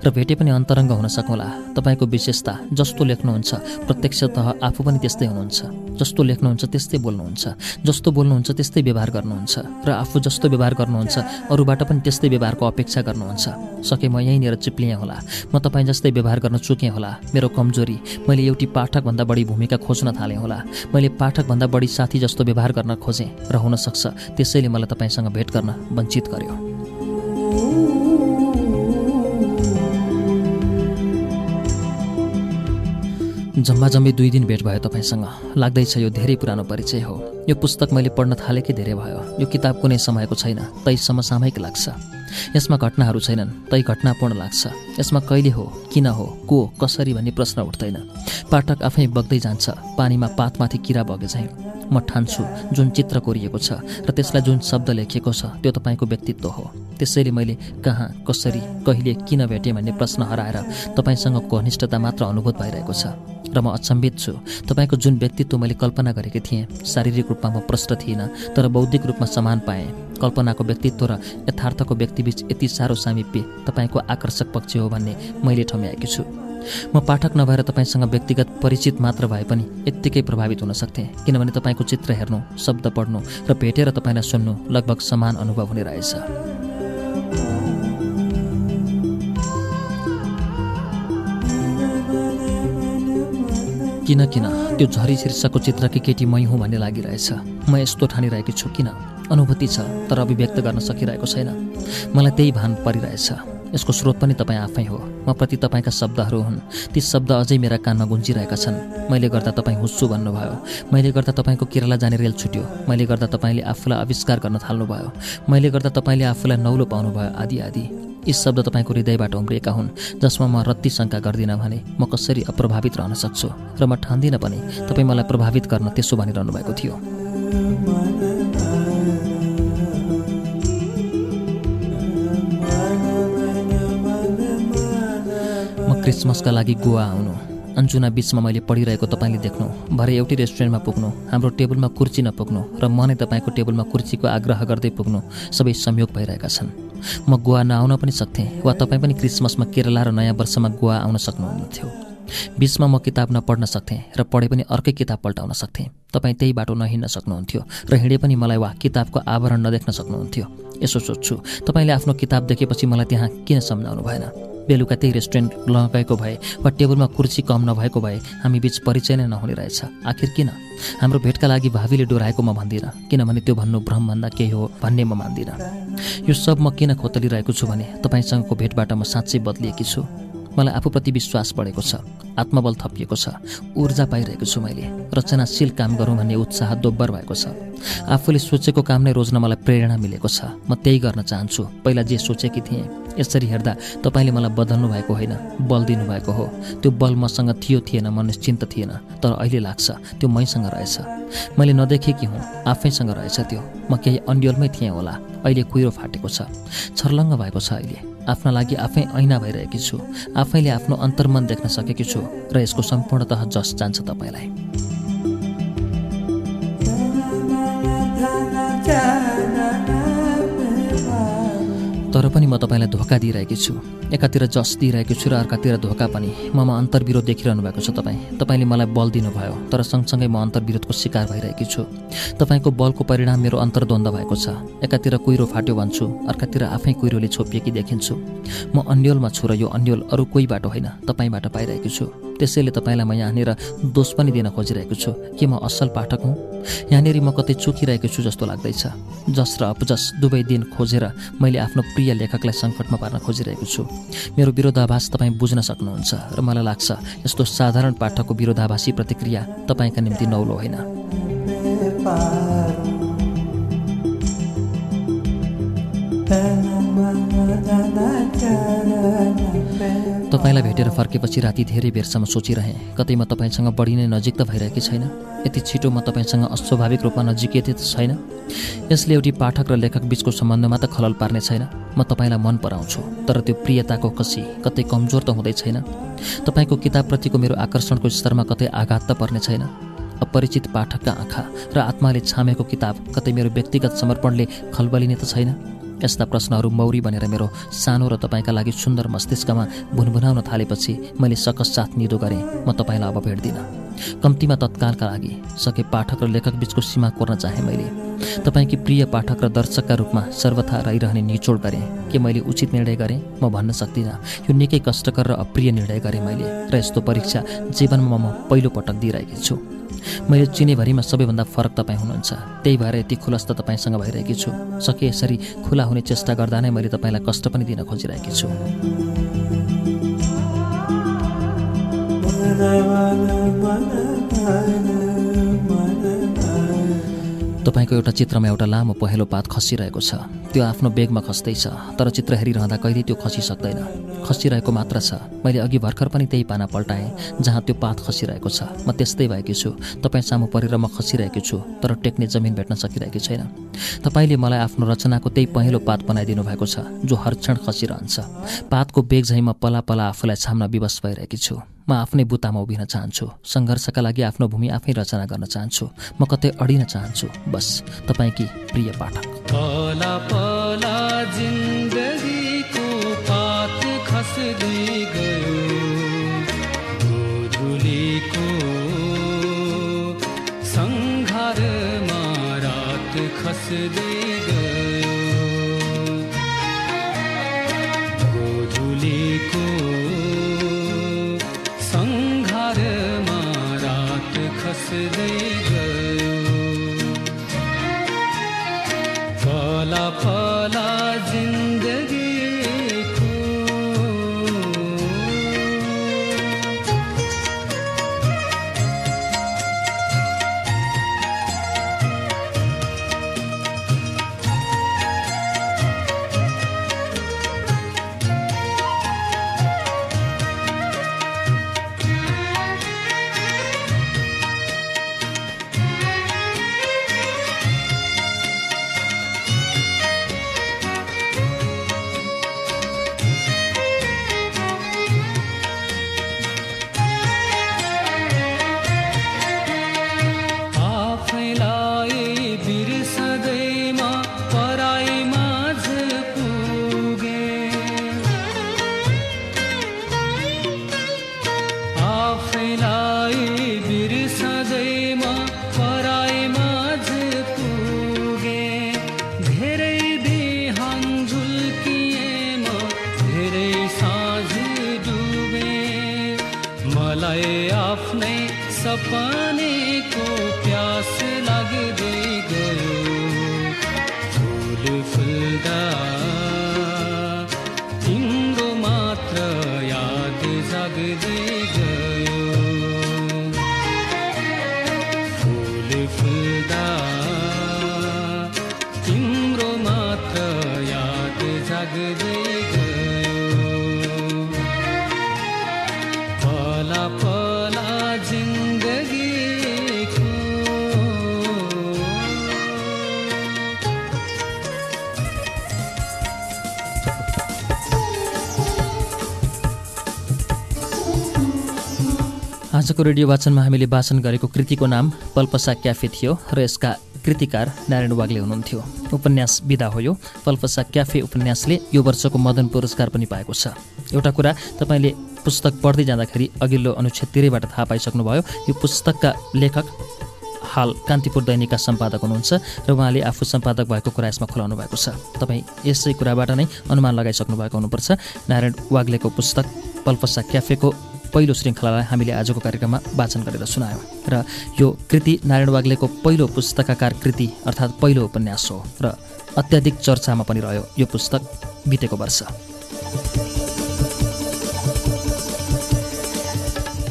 र भेटे पनि अन्तरङ्ग हुन सकौँला। तपाईँको विशेषता जस्तो लेख्नुहुन्छ प्रत्यक्षतः आफू पनि त्यस्तै हुनुहुन्छ। जस्तो लेख्नुहुन्छ त्यस्तै बोल्नुहुन्छ। जस्तो बोल्नुहुन्छ त्यस्तै व्यवहार गर्नुहुन्छ। र आफू जस्तो व्यवहार गर्नुहुन्छ अरूबाट पनि त्यस्तै व्यवहारको अपेक्षा गर्नुहुन्छ। सके म यहीँनिर चिप्लिएँ होला। म तपाईँ जस्तै व्यवहार गर्न चुकेँ होला। मेरो कमजोरी मैले एउटी पाठकभन्दा बढी भूमिका खोज्न थालेँ होला। मैले पाठकभन्दा बढी साथी जस्तो व्यवहार गर्न खोजेँ। र हुनसक्छ त्यसैले मलाई तपाईँसँग भेट गर्न वञ्चित गर्यो। जम्मा जम्मी दुई दिन भेट भयो तपाईँसँग। लाग्दैछ यो धेरै पुरानो परिचय हो। यो पुस्तक मैले पढ्न थालेकै धेरै भयो। यो किताब कुनै समयको छैन। तै समसामयिक लाग्छ। यसमा घटनाहरू छैनन्। तै घटनापूर्ण लाग्छ। यसमा कहिले हो? किन हो? को? कसरी भन्ने प्रश्न उठ्दैन। पाठक आफै बग्दै जान्छ। पानीमा पातमाथि किरा बगे चाहिँ म ठान्छु जुन चित्र कोरिएको छ र त्यसलाई जुन शब्द लेखिएको छ त्यो तपाईँको व्यक्तित्व हो। त्यसैले मैले कहाँ कसरी कहिले किन भेटेँ भन्ने प्रश्न हराएर तपाईँसँगको घनिष्ठता मात्र अनुभूत भइरहेको छ र म अचम्बित छु। तपाईँको जुन व्यक्तित्व मैले कल्पना गरेकी थिएँ शारीरिक रूपमा म प्रष्ट थिइनँ तर बौद्धिक रूपमा समान पाएँ। कल्पनाको व्यक्तित्व र यथार्थको व्यक्तिबीच यति साह्रो सामिप्य तपाईँको आकर्षक पक्ष हो भन्ने मैले ठम्याएकी छु। म पाठक नभएर तपाईँसँग व्यक्तिगत परिचित मात्र भए पनि यत्तिकै प्रभावित हुन सक्थेँ। किनभने तपाईँको चित्र हेर्नु शब्द पढ्नु र भेटेर तपाईँलाई सुन्नु लगभग समान अनुभव हुने रहेछ। किन किन? त्यो झरी शीर्षकको चित्रकी केटी मै हुँ भन्ने लागिरहेछ। म यस्तो ठानिरहेकी छु किन? अनुभूति छ तर अभिव्यक्त गर्न सकिरहेको छैन। मलाई त्यही भान परिरहेछ। यसको स्रोत पनि तपाईँ आफै हो। म प्रति तपाईँका शब्दहरू हुन्। ती शब्द अझै मेरा कानमा गुन्जिरहेका छन्। मैले गर्दा तपाईँ हुस्छु भन्नुभयो मैले गर्दा तपाईँको केरला जाने रेल छुट्यो। मैले गर्दा तपाईँले आफूलाई आविष्कार गर्न थाल्नुभयो। मैले गर्दा तपाईँले आफूलाई नौलो पाउनुभयो आदि आदि। यी शब्द तपाईँको हृदयबाट उम्रिएका हुन् जसमा म रत्ती शङ्का गर्दिनँ भने म कसरी अप्रभावित रहन सक्छु? र म ठान्दिनँ पनि तपाईँ मलाई प्रभावित गर्न त्यसो भनिरहनु भएको थियो। क्रिसमसका लागि गोवा आउनु। अन्जुना बिचमा मैले पढिरहेको तपाईँले देख्नु। भरे एउटै रेस्टुरेन्टमा पुग्नु। हाम्रो टेबलमा कुर्ची नपुग्नु। र म नै तपाईँको टेबलमा कुर्चीको आग्रह गर्दै पुग्नु। सबै संयोग भइरहेका छन्। म गोवा नआउन पनि सक्थेँ वा तपाईँ पनि क्रिसमसमा केरला र नयाँ वर्षमा गोवा आउन सक्नुहुन्थ्यो। बिचमा म किताब नपढ्न सक्थेँ र पढे पनि अर्कै किताब पल्टाउन सक्थेँ। तपाईँ त्यही बाटो नहिँड्न सक्नुहुन्थ्यो र हिँडे पनि मलाई वा किताबको आवरण नदेख्न सक्नुहुन्थ्यो। यसो सोध्छु तपाईँले आफ्नो किताब देखेपछि मलाई त्यहाँ किन सम्झाउनु भएन? बेलुका त्यही रेस्टुरेन्ट लगेको भए वा टेबलमा कुर्सी कम नभएको भए हामी बिच परिचय नै नहुने रहेछ। आखिर किन? हाम्रो भेटका लागि भावीले डोराएको म भन्दिनँ किनभने त्यो भन्नु भ्रमभन्दा केही हो भन्ने म मान्दिनँ। यो सब म किन खोतलिरहेको छु भने तपाईँसँगको भेटबाट म साँच्चै बदलिएकी छु। मलाई आफूप्रति विश्वास बढेको छ आत्मबल थपिएको छ ऊर्जा पाइरहेको छु मैले रचनाशील काम गरौँ भन्ने उत्साह दोब्बर भएको छ। आफूले सोचेको काम नै रोज्न मलाई प्रेरणा मिलेको छ। म त्यही गर्न चाहन्छु। पहिला जे सोचेकी थिएँ यसरी हेर्दा तपाईँले मलाई बदल्नु भएको होइन बल दिनुभएको हो। त्यो बल मसँग थियो थिएन म निश्चिन्त थिएन तर अहिले लाग्छ त्यो मैसँग रहेछ। मैले नदेखेकी हुँ आफैसँग रहेछ त्यो। म केही अन्यलमै थिएँ होला अहिले कुहिरो फाटेको छ। छर्लङ्ग भएको छ अहिले। आफ्ना लागि आफै ऐना भइरहेकी छु। आफैले आफ्नो अन्तर्मन देख्न सकेकी छु र यसको सम्पूर्णतः जस जान्छ तपाईँलाई। पनि म तपाईँलाई धोका दिइरहेकी छु। एकातिर जस दिइरहेको छु र अर्कातिर धोका पनि। ममा अन्तर्विरोध देखिरहनु भएको छ तपाईँ। तपाईँले मलाई बल दिनुभयो तर सँगसँगै म अन्तर्विरोधको शिकार भइरहेकी छु। तपाईँको बलको परिणाम मेरो अन्तर्द्वन्द भएको छ। एकातिर कुहिरो फाट्यो भन्छु अर्कातिर आफै कुहिरोले छोपिएकी देखिन्छु। म अन्यलमा छु र यो अन्यल अरू कोही बाटो होइन तपाईँबाट पाइरहेको छु। त्यसैले तपाईँलाई म यहाँनिर दोष पनि दिन खोजिरहेको छु। के म असल पाठक हुँ? यहाँनिर म कतै चुकिरहेको छु जस्तो लाग्दैछ। जस र अपजस दुवै दिन खोजेर मैले आफ्नो प्रिय लेखकलाई सङ्कटमा पार्न खोजिरहेको छु। मेरो विरोधाभास तपाईँ बुझ्न सक्नुहुन्छ र मलाई लाग्छ यस्तो साधारण पाठकको विरोधाभासी प्रतिक्रिया तपाईँका निम्ति नौलो होइन। तपाईँलाई भेटेर फर्केपछि राति धेरै बेरसम्म सोचिरहेँ। कतै म तपाईँसँग बढी नै नजिक त भइरहेकी छैन। यति छिटो म तपाईँसँग अस्वाभाविक रूपमा नजिकिएथे त छैन। यसले एउटी पाठक र लेखक बिचको सम्बन्धमा त खलल पार्ने छैन। म तपाईँलाई मन पराउँछु तर त्यो प्रियताको कसी कतै कमजोर त हुँदै छैन। तपाईँको किताबप्रतिको मेरो आकर्षणको स्तरमा कतै आघात त पर्ने छैन। अपरिचित पाठकका आँखा र आत्माले छामेको किताब कतै मेरो व्यक्तिगत समर्पणले खलबलिने त छैन। यस्ता प्रश्नहरू मौरी बनेर मेरो सानो र तपाईँका लागि सुन्दर मस्तिष्कमा भुनभुनाउन थालेपछि मैले सकस साथ निदो गरेँ। म तपाईँलाई अब भेट्दिनँ। कम्तीमा तत्कालका लागि सके पाठक र लेखक बिचको सीमा कोर्न चाहेँ मैले। तपाईँकी प्रिय पाठक र दर्शकका रूपमा सर्वथा रहिरहने निचोड गरेँ। के मैले उचित निर्णय गरेँ? म भन्न सक्दिनँ। यो निकै कष्टकर र अप्रिय निर्णय गरेँ मैले र यस्तो परीक्षा जीवनमा म पहिलो पटक दिइरहेकी छु। मैले चिनेभरिमा सबैभन्दा फरक तपाईँ हुनुहुन्छ। त्यही भएर यति खुलस्त तपाईँसँग भइरहेकी छु। सके यसरी खुला हुने चेष्टा गर्दा नै मैले तपाईँलाई कष्ट पनि दिन खोजिरहेकी छु। तपाईँको एउटा चित्रमा एउटा लामो पहेँलो पात खसिरहेको छ। त्यो आफ्नो बेगमा खस्दैछ तर चित्र हेरिरहँदा कहिल्यै त्यो खसिसक्दैन। खसिरहेको मात्र छ। मैले अघि भर्खर पनि त्यही पाना पल्टाएँ जहाँ त्यो पात खसिरहेको छ। म त्यस्तै भएकी छु। तपाईँ सामु परेर म खसिरहेकी छु तर टेक्ने जमिन भेट्न सकिरहेकी छैन। तपाईँले मलाई आफ्नो रचनाको त्यही पहेँलो पात बनाइदिनु भएको छ जो हर क्षण खसिरहन्छ। पातको बेग झैँ म पला पला आफूलाई छाम्न विवश भइरहेकी छु। म आफ्नै बुतामा उभिन चाहन्छु। सङ्घर्षका लागि आफ्नो भूमि आफै रचना गर्न चाहन्छु। म कतै अडिन चाहन्छु। बस तपाईँकी प्रिय पाठक? पला पला जिन्दगीको पात खस्दै गयो। गोधुलीको सङ्घारमा रात खस्दै खस्दै गयो फला आजको रेडियो वाचनमा हामीले वाचन गरेको कृतिको नाम पल्पसा क्याफे थियो र यसका कृतिकार नारायण वाग्ले हुनुहुन्थ्यो। उपन्यास विदा हो यो। पल्पसा क्याफे उपन्यासले यो वर्षको मदन पुरस्कार पनि पाएको छ। एउटा कुरा तपाईँले पुस्तक पढ्दै जाँदाखेरि अघिल्लो अनुच्छेदतिरैबाट थाहा पाइसक्नुभयो। यो पुस्तकका लेखक हाल कान्तिपुर दैनिकका सम्पादक हुनुहुन्छ र उहाँले आफू सम्पादक भएको कुरा यसमा खुलाउनु भएको छ। तपाईँ यसै कुराबाट नै अनुमान लगाइसक्नु भएको हुनुपर्छ। नारायण वाग्लेको पुस्तक पल्पसा क्याफेको पहिलो श्रृङ्खलालाई हामीले आजको कार्यक्रममा वाचन गरेर सुनायौँ। र यो कृति नारायण वाग्लेको पहिलो पुस्तकाकार कृति अर्थात् पहिलो उपन्यास हो र अत्याधिक चर्चामा पनि रह्यो। यो पुस्तक बितेको वर्ष।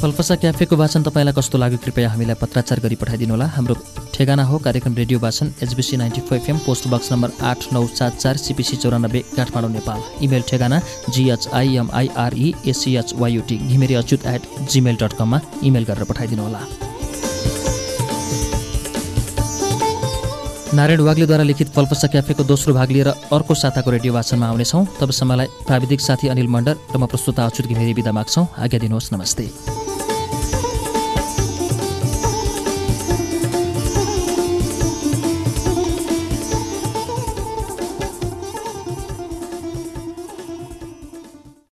पल्पसा क्याफेको वाचन तपाईँलाई कस्तो लाग्यो? कृपया हामीलाई पत्राचार गरी पठाइदिनुहोला। हाम्रो ठेगाना हो कार्यक्रम रेडियो वाचन HBC ninety four FM post box number आठ नौ सात चार सिपिसी चौरानब्बे काठमाडौँ नेपाल। इमेल ठेगाना जिएचआइएमआइआरई एसिएचवाइयुटी Ghimire Achyut at Gmail dot कममा इमेल गरेर पठाइदिनुहोला। नारायण वाग्लेद्वारा लिखित पल्पसा क्याफेको दोस्रो भाग लिएर अर्को साताको रेडियो वाचनमा आउनेछौँ। तबसम्मलाई प्राविधिक साथी अनिल मण्डल र म प्रस्तुता अच्युत घिमिरे विदा माग्छौँ। आज्ञा दिनुहोस् नमस्ते।